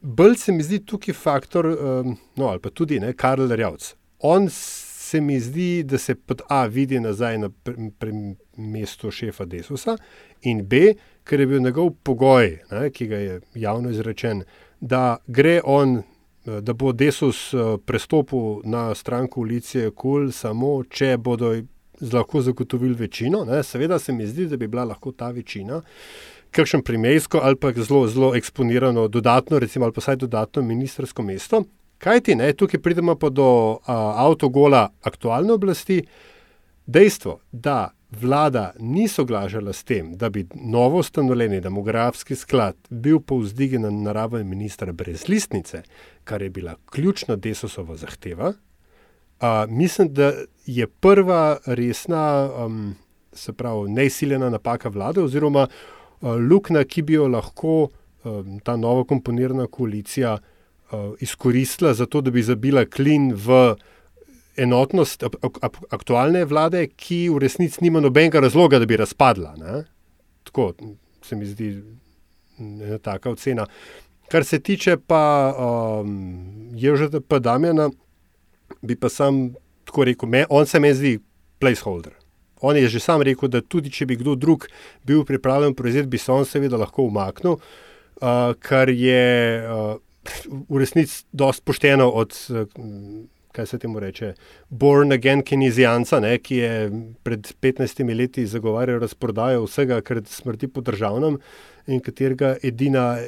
Bolj se mi zdi tukaj faktor, um, no ali pa tudi ne, Karl Rjavc. On se mi zdi, da se pod A vidi nazaj na mesto šefa Desusa, in B, ker je bil njegov pogoj, ne, ki ga je javno izrečen, da gre on, da bo Desus eh, prestopil na stran koalicije KUL, samo če bodo lahko zagotovili večino. Ne. Seveda se mi zdi, da bi bila lahko ta večina kakšen primejsko ali pa zelo, zelo eksponirano dodatno, recimo ali pa vsaj dodatno ministersko mesto. Kaj ti ne, tukaj pridemo pa do a, avtogola aktualne oblasti. Dejstvo, da vlada ni soglašala s tem, da bi novo ustanovljeni demografski sklad bil povzdigen na naraven ministra brez listnice, kar je bila ključna desosova zahteva, a, mislim, da je prva resna, um, se pravi, neizsiljena napaka vlade oziroma uh, luknja, ki bi jo lahko um, ta novo komponirana koalicija uh, izkoristila za to, da bi zabila klin v enotnost aktualne vlade, ki v resnici nima nobenega razloga, da bi razpadla. Ne? Tako se mi zdi ena taka ocena. Kar se tiče pa um, Ježeta pa Damjana, bi pa sam tako rekel, me, on se mi zdi placeholder. On je že sam rekel, da tudi če bi kdo drug bil pripravljen prevzeti, bi se on seveda lahko umaknil, uh, kar je uh, v resnici dosti pošteno od, uh, kaj se temu reče, born again kinizijanca, ne, ki je pred 15 leti zagovarjal razprodajo vsega, kar smrti po državnem in katerega edina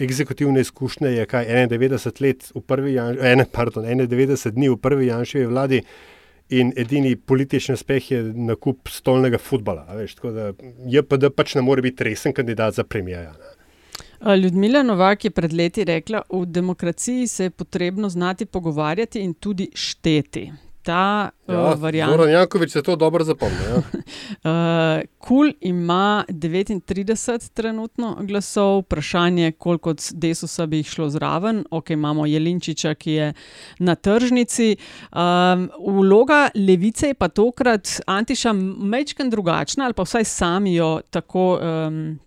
egzekutivna izkušnja je kaj 91 let v prvi, Jan- ene, pardon, 91 dni v prvi Janševi vladi. In edini politični uspeh je nakup stolnega futbola. a Veš, tako da JPD pač ne more biti resen kandidat za premijeja. Ljudmila Novak je pred leti rekla, v demokraciji se je potrebno znati pogovarjati in tudi šteti. Ta Ja, uh, varianta. Zoran Jankovič se to dobro zapomni. Ja. Uh, Kul ima 39 trenutno glasov, vprašanje, koliko od Desusa bi jih šlo zraven. Ok, imamo Jelinčiča, ki je na tržnici. Um, vloga levice je pa tokrat Antiša mečken drugačna, ali pa vsaj sami jo tako. Um, Uh,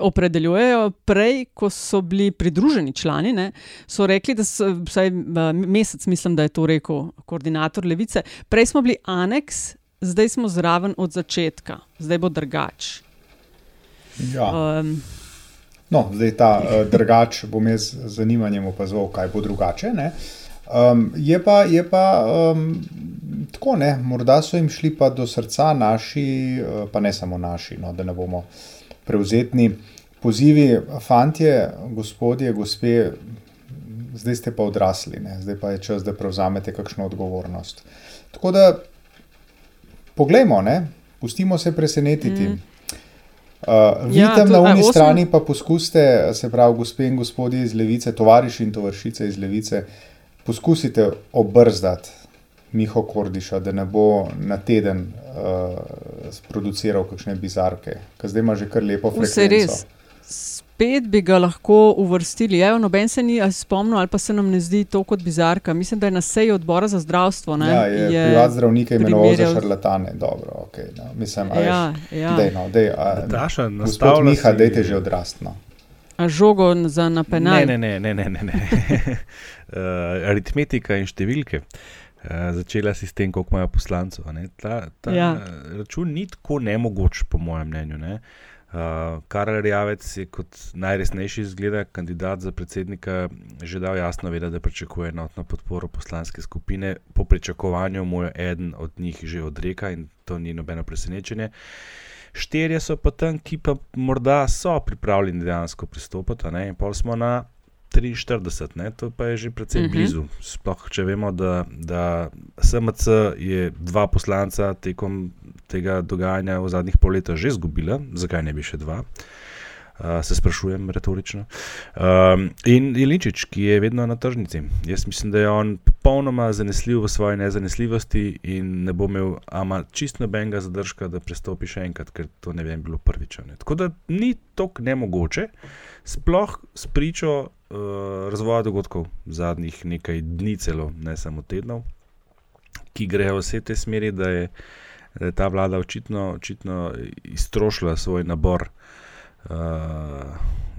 opredeljujejo. Prej, ko so bili pridruženi člani, ne, so rekli, da so vsaj uh, mesec, mislim, da je to rekel koordinator levice. Prej smo bili aneks, zdaj smo zraven od začetka, zdaj bo drugač. Ja. Um, No, zdaj ta uh, drugač bom jaz z zanimanjem opazoval, kaj bo drugače. ne. Um, je pa, je pa um, tako, ne, morda so jim šli pa do srca naši, uh, pa ne samo naši, no, da ne bomo prevzetni pozivi, fantje, gospodje, gospe, zdaj ste pa odrasli, ne, zdaj pa je čas, da prevzamete kakšno odgovornost. Tako da, poglejmo, ne, pustimo se presenetiti. Mm. Uh, vi Ja, tam to- na uni osem- strani pa poskusite, se pravi, gospe in gospodje iz levice, tovariši in tovarišice iz levice, poskusite obrzdati Miho Kordiša, da ne bo na teden uh, produciral kakšne bizarke, ker zdaj ima že kar lepo Vse frekvenco. res. Spet bi ga lahko uvrstili. Evo, noben se ni spomnil, ali pa se nam ne zdi to kot bizarka. Mislim, da je na seji odbora za zdravstvo. Ne, Ja, je, je privat zdravnike imenoval primerjal- za šarlatane. Dobro, okay, no. Mislim, a Ja, veš, ja. Dej, no, dej, a, Nataša, gospod nastavlja Miha, si- dejte že odrastno. A žogo za napenal. Ne, ne, ne, ne, ne, ne. ne. uh, aritmetika in številke. Uh, začela si s tem, koliko imajo poslancev. Ta, ta Ja. račun ni tako nemogoč, po mojem mnenju. Ne. Uh, Karel Rjavec je kot najresnejši zgleda kandidat za predsednika že dal jasno vedeti, da pričakuje enotno podporo poslanske skupine. Po pričakovanju mu je eden od njih že odreka in to ni nobeno presenečenje. Štirje so pa tam, ki pa morda so pripravljeni dejansko pristopiti, pol smo na 43, ne, to pa je že precej Mhm. mm -hmm. blizu. Sploh če vemo, da, da SMC je dva poslanca tekom tega dogajanja v zadnjih pol leta že izgubila, zakaj ne bi še dva? Uh, se sprašujem retorično. Um, in Jelinčič, ki je vedno na tržnici. Jaz mislim, da je on popolnoma zanesljiv v svoji nezanesljivosti in ne bo imel ama čist nobenega zadržka, da prestopi še enkrat, ker to ne vem, bilo prvič. Ne. Tako da ni tako nemogoče, sploh s pričo uh, razvoja dogodkov zadnjih nekaj dni, celo ne samo tednov, ki grejo vse v tej smeri, da je, da je ta vlada očitno, očitno iztrošila svoj nabor uh,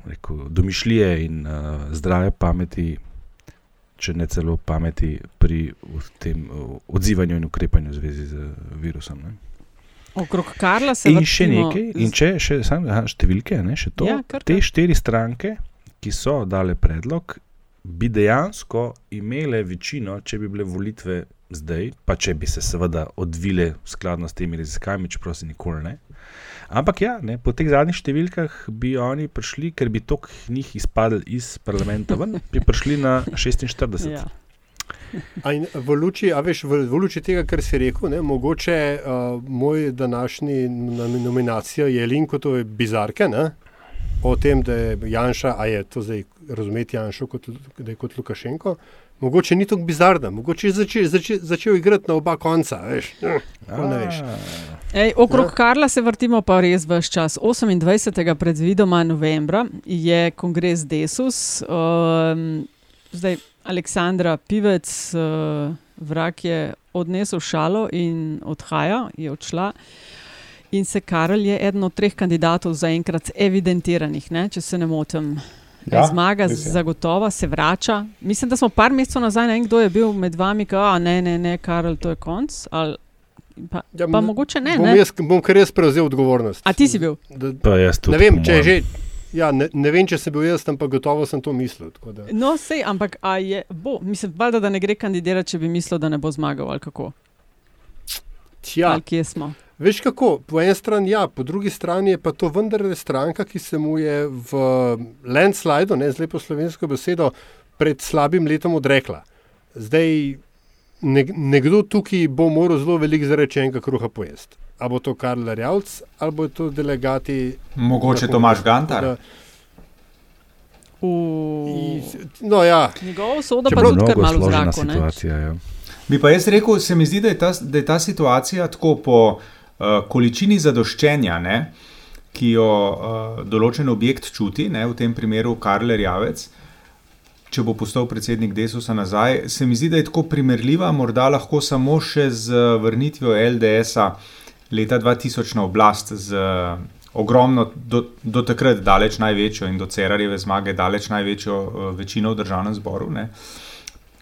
rekel, domišljije in uh, zdrave pameti, če ne celo pameti pri tem uh, odzivanju in ukrepanju v zvezi z virusom. Ne. Okrog Karla se In še nekaj, in če še sam, aha, številke, ne, še to, Ja, te štiri stranke, ki so dale predlog, bi dejansko imele večino, če bi bile volitve zdaj, pa če bi se seveda odvile skladno s temi raziskavami, čeprav se nikoli ne. Ampak ja, ne, po teh zadnjih številkah bi oni prišli, ker bi tok njih izpadli iz parlamenta ven, bi prišli na 46. Ja. A in v luči, a veš, v, v luči tega, kar si rekel, ne, mogoče uh, moj današnji nom- nominacija je Linkotove bizarke, ne, o tem, da je Janša, a je to zdaj razumeti Janšo kot, da je kot Lukašenko, mogoče ni tako bizarna, mogoče je začel, začel, začel igrati na oba konca, veš, no, ne veš. Ej, okrog Ja. Karla se vrtimo pa res vse čas. 28. predvidoma novembra je kongres Desus. Um, zdaj Aleksandra Pivec, uh, vrak je odnesel šalo in odhaja, je odšla. In se Karel je eden od treh kandidatov zaenkrat evidentiranih, ne, če se ne motim. Ja, Zmaga zagotovo se vrača. Mislim, da smo par mesecev nazaj, ne vem, kdo je bil med vami, ki je, ne, ne, ne, Karel, to je konc. Ali, pa, ja, pa mogoče ne. Bom, ne? jaz, bom kar jaz prevzel odgovornost. A ti si bil? Da, Pa jaz tudi, ne vem, če je že. Ja, ne, ne vem, če sem bil jaz, ampak gotovo sem to mislil. tako da- No, sej, ampak a je, bo, mislim, valjda, da ne gre kandidirati, če bi mislil, da ne bo zmagal ali kako. Tja. Ali kje smo? Veš kako, po eni strani ja, po drugi strani je pa to vendarle stranka, ki se mu je v landslidu, ne z lepo slovensko besedo, pred slabim letom odrekla. Zdaj ne, nekdo tukaj bo moral zelo veliko zarečenega kruha pojesti. A bo to Karl Rjavc ali bo to delegati. Mogoče da- Gantar? da- V... No, ja. Njegovo sodo pa tudi kar malo zraku. situacija. Ja. Bi pa jaz rekel, se mi zdi, da je ta, da je ta situacija tako po količini zadoščenja, ne, ki jo uh, določen objekt čuti, ne, v tem primeru Karler Javec, če bo postal predsednik Desusa nazaj, se mi zdi, da je tako primerljiva, morda lahko samo še z vrnitvijo LDS-a leta 2000 na oblast. Z, Ogromno, do, do takrat daleč največjo in do Cerarjeve zmage daleč največjo uh, večino v državnem zboru. Ne.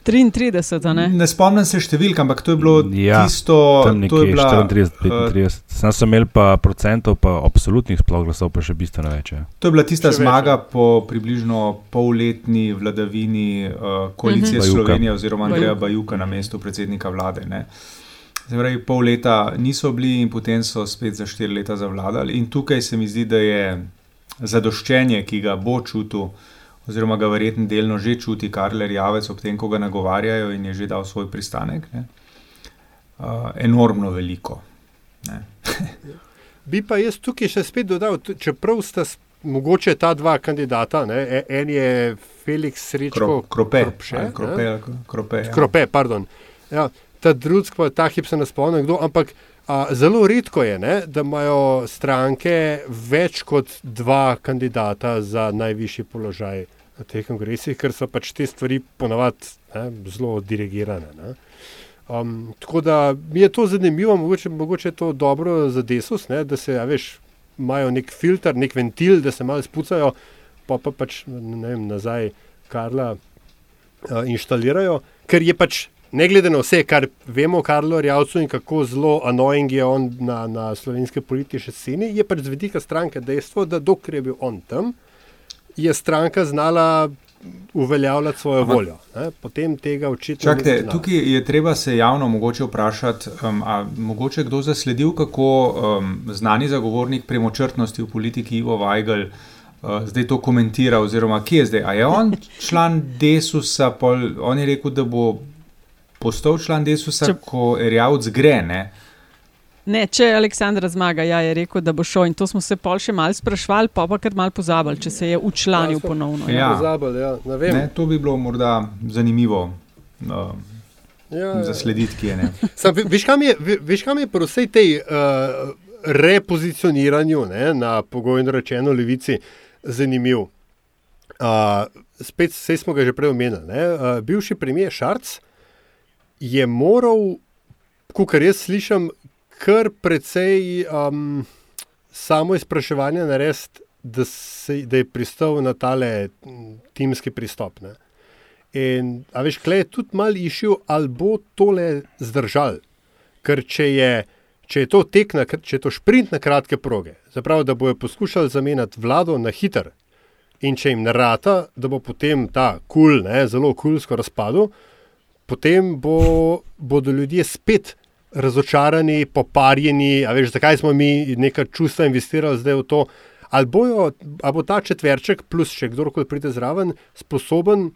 33, ne? Ne spomnim se številk, ampak to je bilo Ja, tisto, tam to je nekje bila, 34, 35. Sam sem imel pa procentov, pa absolutnih sploh glasov, pa še bistveno več. ja. To je bila tista Še več, zmaga po približno polletni vladavini uh, koalicije Mhm. uh -huh. Slovenije oziroma Andreja Bajuk. Bajuka na mestu predsednika vlade. Ne. Se pravi, pol leta niso bili in potem so spet za štiri leta zavladali. In tukaj se mi zdi, da je zadoščenje, ki ga bo čutil, oziroma ga verjetno delno že čuti Karler Javec, ob tem, ko ga nagovarjajo in je že dal svoj pristanek, ne, uh, enormno veliko. Bi pa jaz tukaj še spet dodal, čeprav sta mogoče ta dva kandidata, ne, e- en je Felix Srečko Kro, krope, Kropše, ali krope, ne? krope, ja. Krope, pardon. Ja, ta drug, ta hip se ne spomnim kdo, ampak a, zelo redko je, ne, da imajo stranke več kot dva kandidata za najvišji položaj na teh kongresih, ker so pač te stvari ponavadi ne, zelo dirigirane. Ne. Um, tako da je to zanimivo, mogoče, mogoče je to dobro za desus, ne, da se, a veš, imajo nek filter, nek ventil, da se malo spucajo, pa pa pač vem, nazaj Karla uh, inštalirajo, ker je pač, ne glede na vse, kar vemo o Karlu Rjavcu in kako zelo annoying je on na, na slovenski politični sceni, je pač z vidika stranke dejstvo, da dokler je bil on tam, je stranka znala uveljavljati svojo Ampak- voljo. Ne? Potem tega očitno Čakajte, tukaj je treba se javno mogoče vprašati, um, a mogoče kdo zasledil, kako um, znani zagovornik premočrtnosti v politiki Ivo Weigl uh, zdaj to komentira, oziroma kje je zdaj? A je on član Desusa, pol, on je rekel, da bo postal član Desusa, Če- ko Erjavc gre, ne? Ne, če Aleksandra zmaga, ja, je rekel, da bo šel. In to smo se pol še mal sprašvali, pa pa kar mal pozabili, če se je učlanil ponovno. Ja. Pozabili, ja, ne vem. ne? To bi bilo morda zanimivo uh, Ja, ja. zaslediti, kje ne. Sam, ve- veš, kam je, ve- veš, kam je pri vsej tej uh, repozicioniranju ne, na pogojno rečeno levici zanimiv? Uh, spet, vse smo ga že prej omenili. ne, Uh, bivši premijer Šarc je moral, kar jaz slišim, kar precej um, samo izpraševanje narediti, da, se- da je pristal na tale timski pristop. Ne. In, a veš, klej je tudi malo išel, ali bo tole zdržal. Ker če je, če je to tek, na, če je to sprint na kratke proge, zapravo, da bojo poskušali zamenjati vlado na hiter. In če jim narata, da bo potem ta kul, cool, zelo kulsko razpadel, potem bo, bodo ljudje spet razočarani, poparjeni, a veš, zakaj smo mi neka čustva investirali zdaj v to. Ali, bojo, ali bo ta četverček, plus še kdorkoli pride zraven, sposoben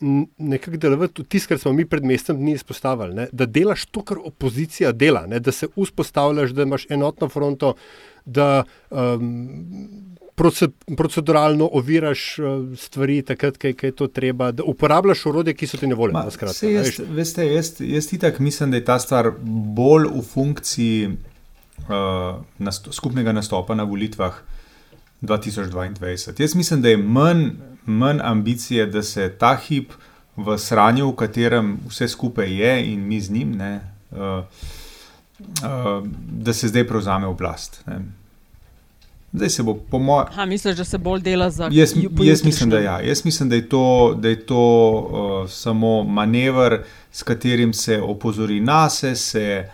nekako delovati tisto, kar smo mi pred mestem dni izpostavili, ne? da delaš to, kar opozicija dela, ne? da se vzpostavljaš, da imaš enotno fronto, da um, proceduralno oviraš uh, stvari, takrat, je- ko je to treba, da uporabljaš orodje, ki so ti na voljo. No, jaz, veste, jaz, jaz itak mislim, da je ta stvar bolj v funkciji uh, nasto, skupnega nastopa na volitvah 2022. Jaz mislim, da je manj, manj ambicije, da se ta hip v sranju, v katerem vse skupaj je in mi z njim, ne, uh, uh, da se zdaj prevzame oblast. Ne. Zdaj se bo, po mojem. Misliš, da se bolj dela za Jaz, ju- po jaz mislim, da ja. Jaz mislim, da je to, da je to uh, samo manever, s katerim se opozori nas, se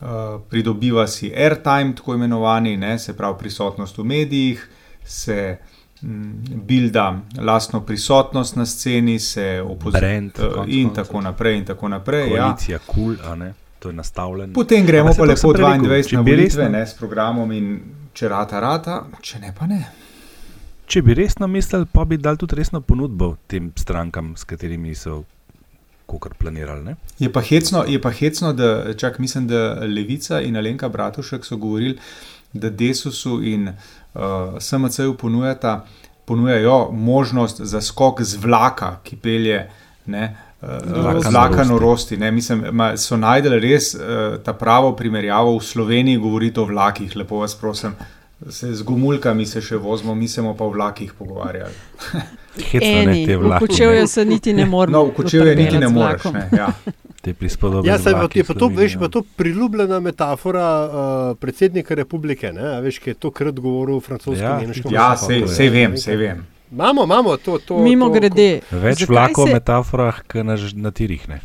uh, pridobiva si airtime, tako imenovani, ne, se pravi prisotnost v medijih, se mm, bilda lastno prisotnost na sceni, se opozori Brand, uh, in tako naprej. In tako naprej ja. Koalicija, kul, cool, a ne, to je nastavljeno. Potem gremo pa lepo sem prej rekel, 22 če na volitve ne, s programom in če rata, rata, če ne pa ne. Če bi resno mislili, pa bi dali tudi resno ponudbo tem strankam, s katerimi so kokar planirali. Ne? Je pa hecno, je pa hecno da čak, mislim, da Levica in Alenka Bratušek so govorili, da Desusu in uh, SMC-ju ponujata ponujajo možnost za skok z vlaka, ki pelje. Ne, Vlaka Z vlaka norosti. norosti. Ne, mislim, ma, so najdel res uh, ta pravo primerjavo v Sloveniji, govoriti o vlakih, lepo vas prosim. Se z gumulkami se še vozimo, mi se pa o vlakih pogovarjali. Eni, v Kočevju se niti ne moremo. No, v Kočevju niti ne moreš. Ne, ja. Te prispodobe. Ja, saj je pa to, veš, pa to priljubljena metafora uh, predsednika republike, ne? a veš, ki je to krat govoril francosko, Ja, ja, vse sej- je. sej vem, sej vem. Imamo, imamo to. to Mimo to, grede. Več zakaj vlakov v se- metaforah, kot na, na tirih. Ne?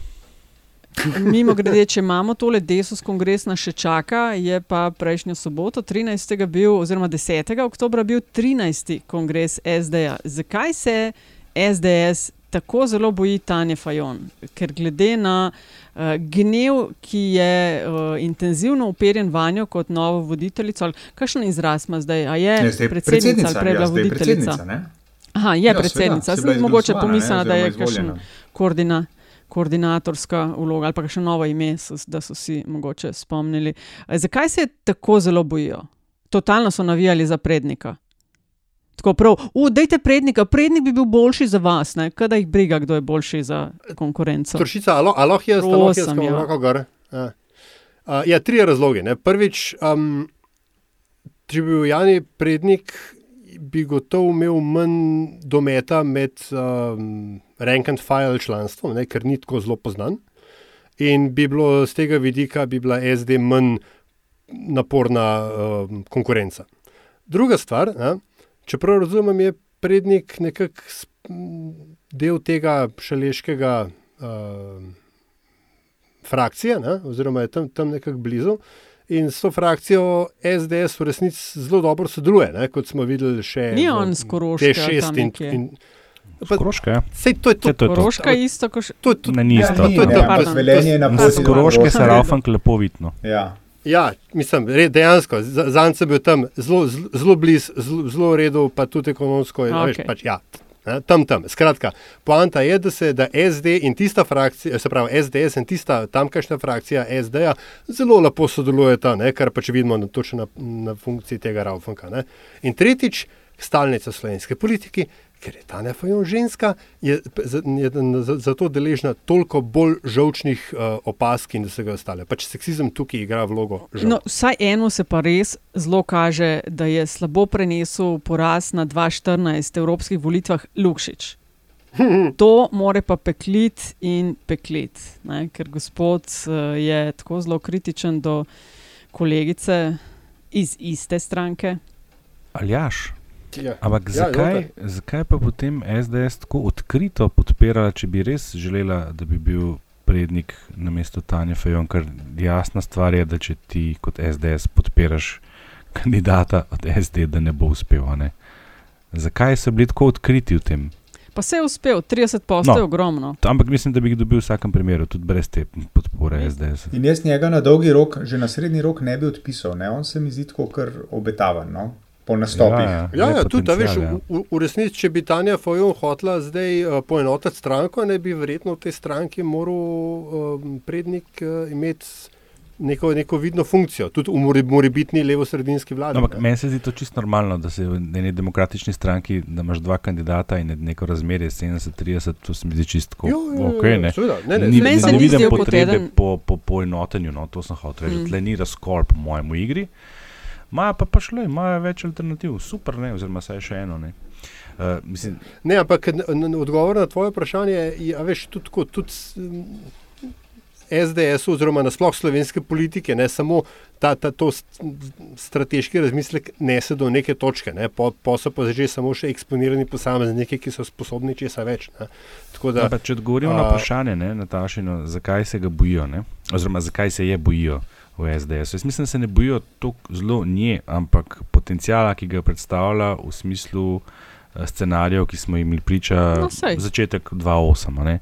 Mimo grede, če imamo tole Desus kongres nas še čaka, je pa prejšnjo soboto, 13. bil, oziroma 10. oktober bil 13. kongres SD-ja. Zakaj se SDS tako zelo boji Tanja Fajon? Ker glede na uh, gnev, ki je uh, intenzivno uperjen vanjo kot novo voditeljico, ali kakšen izraz ima zdaj? A je Ne, zdaj je predsednica ali predsednica, prej bila voditeljica? Aha, je Ja, ja, predsednica. je Sem mogoče pomislila, da je izvoljena. koordina, koordinatorska vloga ali pa še novo ime, so, da so si mogoče spomnili. E, Zakaj se je tako zelo bojijo? Totalno so navijali za prednika. Tako prav, udejte prednika, prednik bi bil boljši za vas, ne? kada jih briga, kdo je boljši za konkurenco. Toršica, alo, alo, jaz, alo, jaz, Prosim, ja. ja. roko gor. Ja. Uh, ja, tri razloge. Ne. Prvič, um, če bi bil Jani prednik, bi gotovo imel manj dometa med um, rank and file članstvom, ne, ker ni tako zelo poznan. In bi bilo z tega vidika, bi bila SD manj naporna um, konkurenca. Druga stvar, ne, čeprav razumem, je prednik nekako del tega šaleškega uh, frakcije, ne, oziroma je tam, tam nekako blizu. In s to frakcijo SDS v resnici zelo dobro sodeluje, ne, kot smo videli še Ni v on s Koroške T6 tam in, in Pa, Koroška, ja. Sej to je to. To je to. Koroška je isto, kot še. To je to. Ne, ni Ja, isto. ni, to je to. ampak Pardon. Velenje je na Z poti do Koroške se Koroške. Raufank lepo vidno. Ja. Ja, mislim, re, dejansko, za- zanj sem bil tam zelo, blizu, zelo, v redu, pa tudi ekonomsko. Okay. Veš, pač, ja, ne, tam, tam. Skratka, poanta je, da se da SD in tista frakcija, se pravi SDS in tista tamkajšnja frakcija SD-ja zelo lepo sodelujeta, ne, kar pač vidimo na, točno na, na funkciji tega Raufanka. Ne. In tretjič, stalnica slovenske politike. Ker je Tanja Fajon ženska, je, za- je za- zato deležna toliko bolj žolčnih uh, opask in vsega ostale. Pač seksizem tukaj igra vlogo. žal. No, vsaj eno se pa res zelo kaže, da je slabo prenesel poraz na 2014 evropskih volitvah Lukšič. To more pa peklit in peklit, ne? ker gospod eh, je tako zelo kritičen do kolegice iz iste stranke. Aljaš. Ja. Ampak Ja, zakaj, izvolite. zakaj pa potem SDS tako odkrito podpirala, če bi res želela, da bi bil prednik na mestu Tanja Fajon? Ker jasna stvar je, da če ti kot SDS podpiraš kandidata od SD, da ne bo uspel. Ne? Zakaj so bili tako odkriti v tem? Pa se je uspel, 30 postov no. je ogromno. Ampak mislim, da bi jih dobil v vsakem primeru, tudi brez te podpore SDS. In jaz njega na dolgi rok, že na srednji rok ne bi odpisal. Ne? On se mi zdi tako kar obetaven no? Po nastopih. Ja, Ja, ja, tudi, a veš, ja. v, v, resnici, če bi Tanja Fajon hotela zdaj uh, poenotiti stranko, ne bi verjetno v tej stranki moral um, prednik uh, imeti neko, neko vidno funkcijo, tudi v morebitni levo-sredinski vladi. No, ampak ne. meni se zdi to čisto normalno, da se v eni demokratični stranki, da imaš dva kandidata in neko razmerje 70-30, to se mi zdi čisto okay, ne. seveda, ne, ne, Ni- Meni se ne ni vidim potrebe po, po poenotenju, no, to sem hotel reči. Mm. Tle ni razkol po mojem igri. Imajo pa pač le, imajo več alternativ, super, ne, oziroma saj še eno. Ne. Uh, Ne, ampak odgovor na tvoje vprašanje je, a veš, tudi, tako, tudi SDS, oziroma nasploh slovenske politike, ne samo ta, ta strateški razmislek nese do neke točke, ne, po, po so pa že samo še eksponirani posamezniki, ki so sposobni česa več. Da, da, pa, če odgovorimo na a, vprašanje, ne, Natašino, zakaj se ga bojijo, ne, oziroma zakaj se je bojijo v SDS. Jaz mislim, da se ne bojijo tako zelo nje, ampak potencijala, ki ga predstavlja v smislu eh, scenarijev, ki smo jim priča No, saj. začetek 2008.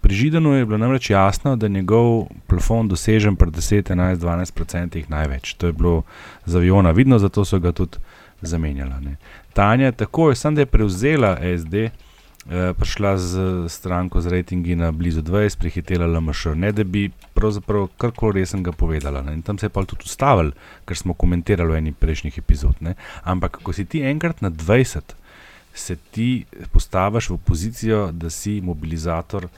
Pri Židanu je bilo namreč jasno, da je njegov plafon dosežen pri 10, 11, 12 odstotkih največ. To je bilo za aviona vidno, zato so ga tudi zamenjala. Ne. Tanja, tako je, sem da je prevzela SD, eh, prišla z stranko z rejtingi na blizu 20, prehitela LMŠ, ne da bi pravzaprav karkoli resnega povedala. Ne. In tam se je pa tudi ustavil, ker smo komentirali v eni prejšnjih epizod. Ne. Ampak, ko si ti enkrat na 20, se ti postaviš v pozicijo, da si mobilizator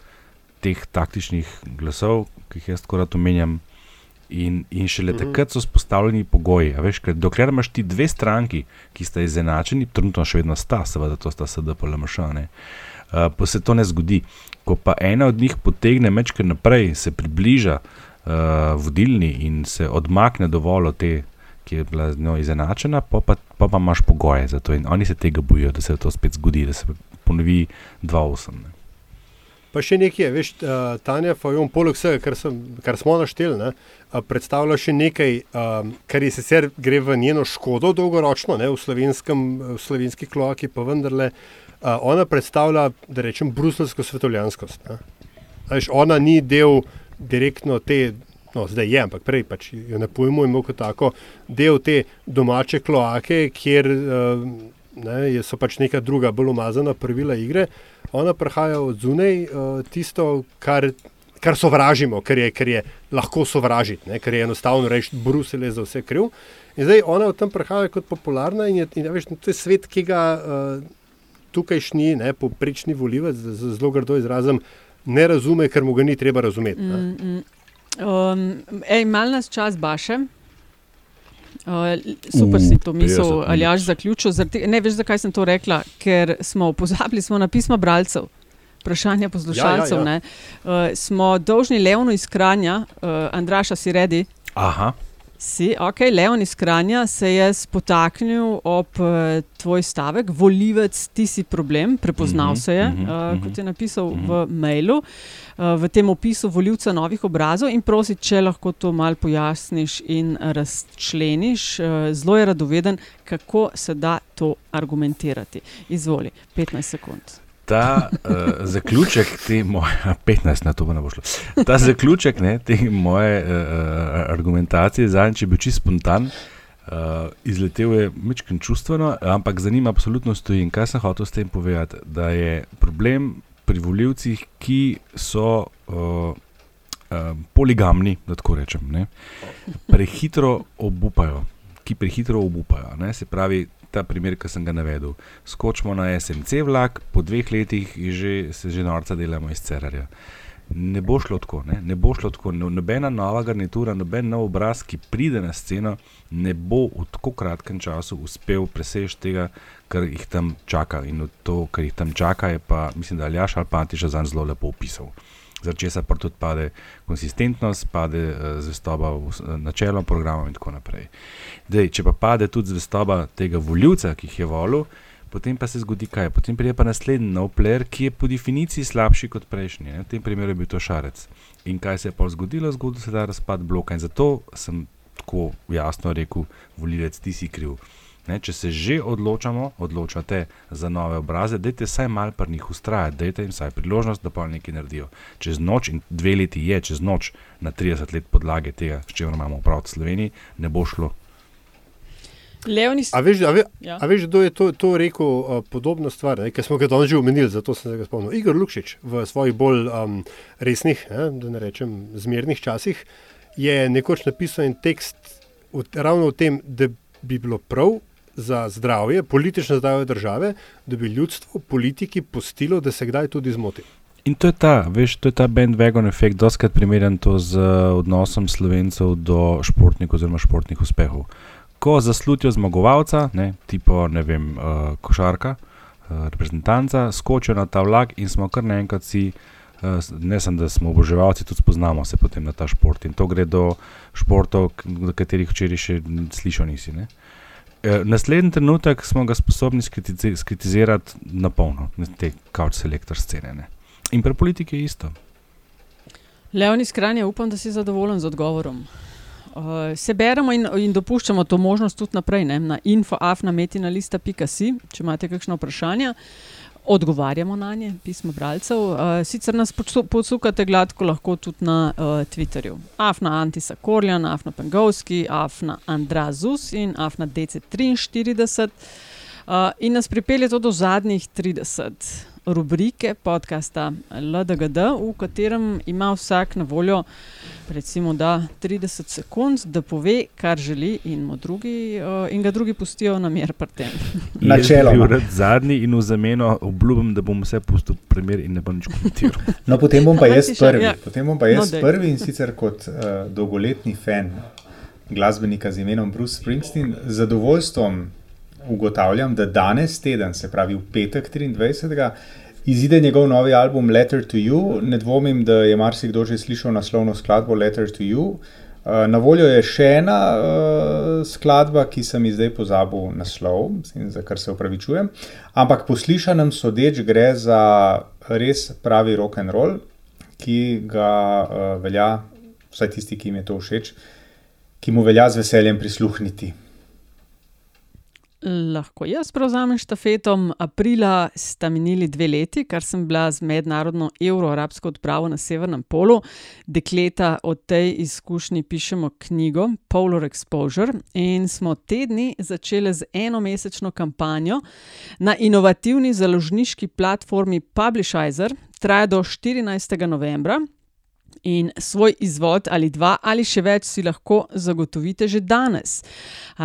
teh taktičnih glasov, ki jih jaz tako rad omenjam. In, in šele Mhm. takrat so vzpostavljeni pogoji. Veš, ker dokler imaš ti dve stranki, ki sta izenačeni, trenutno še vedno sta, seveda, to sta SD pa LMŠ, ne, uh, pa se to ne zgodi. Ko pa ena od njih potegne mečke naprej, se približa uh, vodilni in se odmakne dovolj od te, ki je bila z njo izenačena, pa pa, pa, pa imaš pogoje za to. In oni se tega bojijo, da se to spet zgodi, da se ponovi 2-8. Pa še nekaj, veš, uh, Tanja Fajon, poleg vsega, kar, sem, kar smo našteli, ne, uh, predstavlja še nekaj, um, kar je sicer gre v njeno škodo dolgoročno, ne, v, v slovenski kloaki, pa vendarle. Uh, ona predstavlja, da rečem, bruselsko svetovljanskost. Veš, ona ni del direktno te, no zdaj je, ampak prej pač jo ne pojmujemo kot tako, del te domače kloake, kjer uh, ne, so pač neka druga, bolj umazana pravila igre. Ona prihaja od zunaj, uh, tisto, kar, kar sovražimo, ker je, ker je lahko sovražiti, ne, ker je enostavno reči, Bruselj je za vse kriv. In zdaj ona v tem prihaja kot popularna in, je, in ja, veš, to je svet, ki ga uh, tukajšnji, ne, poprečni volivec, zelo grdo izrazem, ne razume, ker mu ga ni treba razumeti. ne. Mm, mm. Um, ej, mal nas čas baše. Uh, super si to Uh, misel, 50 ali jaš zaključil. Zaradi, ne veš, zakaj sem to rekla, ker smo pozabili smo na pisma bralcev. Vprašanja poslušalcev. Ja, ja, ja. Uh, smo dolžni Leonu iz Kranja, uh, Andraša, si redi? Aha. Si, ok, Leon iz Kranja se je spotaknil ob uh, tvoj stavek, volivec, ti si problem, prepoznal Mhm, se je, mhm, uh, mhm, kot je napisal v mailu, uh, v tem opisu volivca novih obrazov in prosi, če lahko to malo pojasniš in razčleniš. Uh, zelo je radoveden, kako se da to argumentirati. Izvoli, 15 sekund. Ta uh, zaključek te moje, 15 na to pa ne bo šlo. Ta zaključek ne, te moje uh, argumentacije zadnjič je bil čisto spontan. Uh, izletel je mečken čustveno, ampak za njim absolutno stoji. In kaj sem hotel s tem povedati? Da je problem pri voljivcih, ki so uh, poligamni, da tako rečem, ne, prehitro obupajo, ki prehitro obupajo. Ne, se pravi, ta primer, ki sem ga navedel. Skočimo na SMC vlak, po dveh letih že, se že norca delamo iz Cerarja. Ne bo šlo tako, ne, ne bo šlo tako. No- Nobena nova garnitura, noben nov obraz, ki pride na sceno, ne bo v tako kratkem času uspel preseči tega, kar jih tam čaka. In to, kar jih tam čaka, je pa, mislim, da Aljaš Alpantiš za zelo lepo opisal. Zaradi česa pa tudi pade konsistentnost, pade uh, zvestoba v s- načelom programa in tako naprej. Dej, če pa pade tudi zvestoba tega voljivca, ki jih je volil, potem pa se zgodi kaj? Potem pride pa naslednji nov player, ki je po definiciji slabši kot prejšnji. Ne? V tem primeru je bil to šarec. In kaj se je pa zgodilo? Zgodil se je razpad bloka in zato sem tako jasno rekel, volivec, ti si kriv. Ne, če se že odločamo, odločate za nove obraze, dajte vsaj malo pri njih ustrajati, dajte jim vsaj priložnost, da pa nekaj naredijo. Čez noč in dve leti je, čez noč na 30 let podlage tega, s čimer imamo prav v Sloveniji, ne bo šlo. Leonis. A veš, a ve, Ja. a veš, kdo je to, to rekel, uh, podobno stvar, ne, ki smo ga danes že omenili, zato sem se ga spomnil. Igor Lukšič v svojih bolj um, resnih, ne, da ne rečem zmernih časih, je nekoč napisal en tekst v, ravno o tem, da bi bilo prav za zdravje, politično zdravje države, da bi ljudstvo, politiki pustilo, da se kdaj tudi zmoti. In to je ta, veš, to je ta bandwagon efekt, doskrat primerjam to z uh, odnosom slovencev do športnikov oziroma športnih uspehov. Ko zaslutijo zmagovalca, ne, tipo, ne vem, uh, košarka, uh, reprezentanca, skočijo na ta vlak in smo kar naenkrat si, uh, ne samo da smo oboževalci, tudi spoznamo se potem na ta šport. In to gre do športov, do katerih včeraj še n- slišal nisi. Ne. Eh, Naslednji trenutek smo ga sposobni skritizi- skritizirati na polno, te couch selektor scene. Ne. In pri politiki je isto. Leon iz Kranja, upam, da si zadovoljen z odgovorom. Uh, se beremo in, in dopuščamo to možnost tudi naprej ne? na infoafnametina.si, če imate kakšno vprašanje. Odgovarjamo na nje, pismo bralcev. Uh, sicer nas podsukate gladko lahko tudi na uh, Twitterju. Afna Antisa Korjan, Afna Pengovski, Afna Andrazus in Afna DC43. Uh, in nas pripelje to do zadnjih 30. rubrike podcasta LDGD, v katerem ima vsak na voljo recimo, da 30 sekund, da pove, kar želi, in, drugi, uh, in ga drugi pustijo na mir pri tem. Načeloma. Jaz bi bil zadnji in v zameno obljubim, da bom vse pustil primer in ne bom nič komentiral. No, potem bom pa jaz še- prvi. ja. Potem bom pa jaz No, prvi in sicer kot uh, dolgoletni fan glasbenika z imenom Bruce Springsteen, z zadovoljstvom ugotavljam, da danes teden, se pravi v petek 23. Izide njegov novi album Letter to You. Ne dvomim, da je marsikdo že slišal naslovno skladbo Letter to You. Uh, Na voljo je še ena uh, skladba, ki sem ji zdaj pozabil naslov, za kar se upravičujem. Ampak poslišanem sodeč gre za res pravi rock and roll, ki ga uh, velja, vsaj tisti, ki jim je to všeč, ki mu velja z veseljem prisluhniti. Lahko jaz prevzamem štafeto. Aprila sta minili dve leti, kar sem bila z mednarodno evro-arabsko odpravo na Severnem polu. Dekleta o tej izkušnji pišemo knjigo Polar Exposure in smo te dni začeli z enomesečno kampanjo na inovativni založniški platformi Publishizer, traja do 14. novembra. In svoj izvod ali dva ali še več si lahko zagotovite že danes.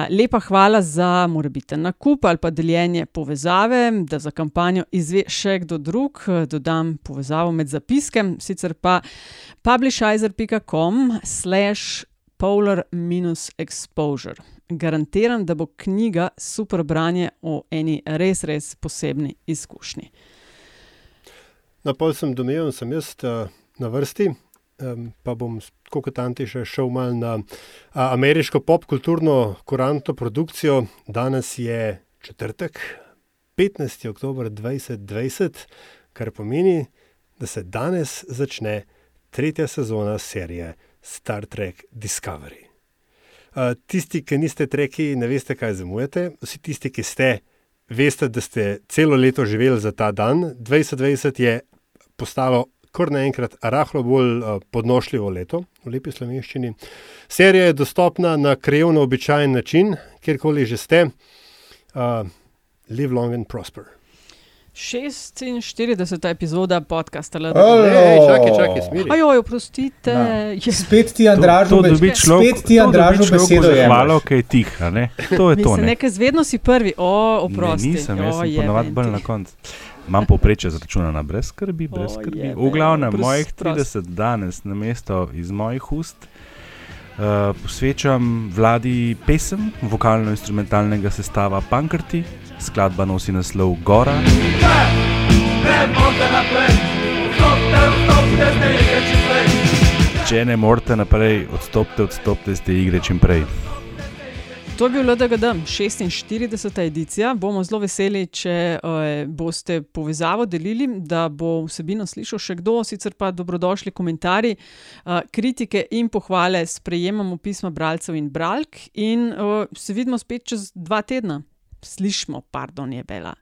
Lepa hvala za morebiten nakup ali pa deljenje povezave, da za kampanjo izve še kdo drug. Dodam povezavo med zapiskem, sicer pa publishizer.com slash polar minus exposure. Garantiram, da bo knjiga super branje o eni res, res posebni izkušnji. Na pol sem domeven, sem jaz uh, na vrsti, um, pa bom tako kot Anti še šel mal na uh, ameriško popkulturno kuranto produkcijo. Danes je četrtek, 15. oktober 2020, kar pomeni, da se danes začne tretja sezona serije Star Trek Discovery. Uh, tisti, ki niste treki, ne veste, kaj zamujate. Vsi tisti, ki ste, veste, da ste celo leto živeli za ta dan. 2020 je postalo kar naenkrat rahlo bolj uh, podnošljivo leto v lepi slovenščini. Serija je dostopna na krajevno običajen način, kjerkoli že ste. Uh, live long and prosper. 46. epizoda podcasta! Ej, čakaj, čakaj, smiri. Ajoj, oprostite. Je- Spet ti Andražu, to, to be- dobi človek, spet ti Andražu besedo je. Hvala, ki je tih, a ne? To je to. Mislim, Ne? nekaj zvedno si prvi, o, Ne, oprosti. nisem, jaz sem jebe ponovadi bolj na koncu. Imam povprečje zračunano brez skrbi, brez skrbi. V glavnem, mojih prost. 30 danes na mesto iz mojih ust uh, posvečam vladi pesem vokalno-instrumentalnega sestava Pankrti, skladba nosi naslov Gora. Če ne morete naprej, odstopite, odstopite iz te igre čim prej. To je bil LDGD, 46. edicija. Bomo zelo veseli, če uh, boste povezavo delili, da bo vsebino slišal še kdo, sicer pa dobrodošli komentarji, uh, kritike in pohvale. Sprejemamo pisma bralcev in bralk, in uh, se vidimo spet čez dva tedna. Slišmo, pardon, je bela.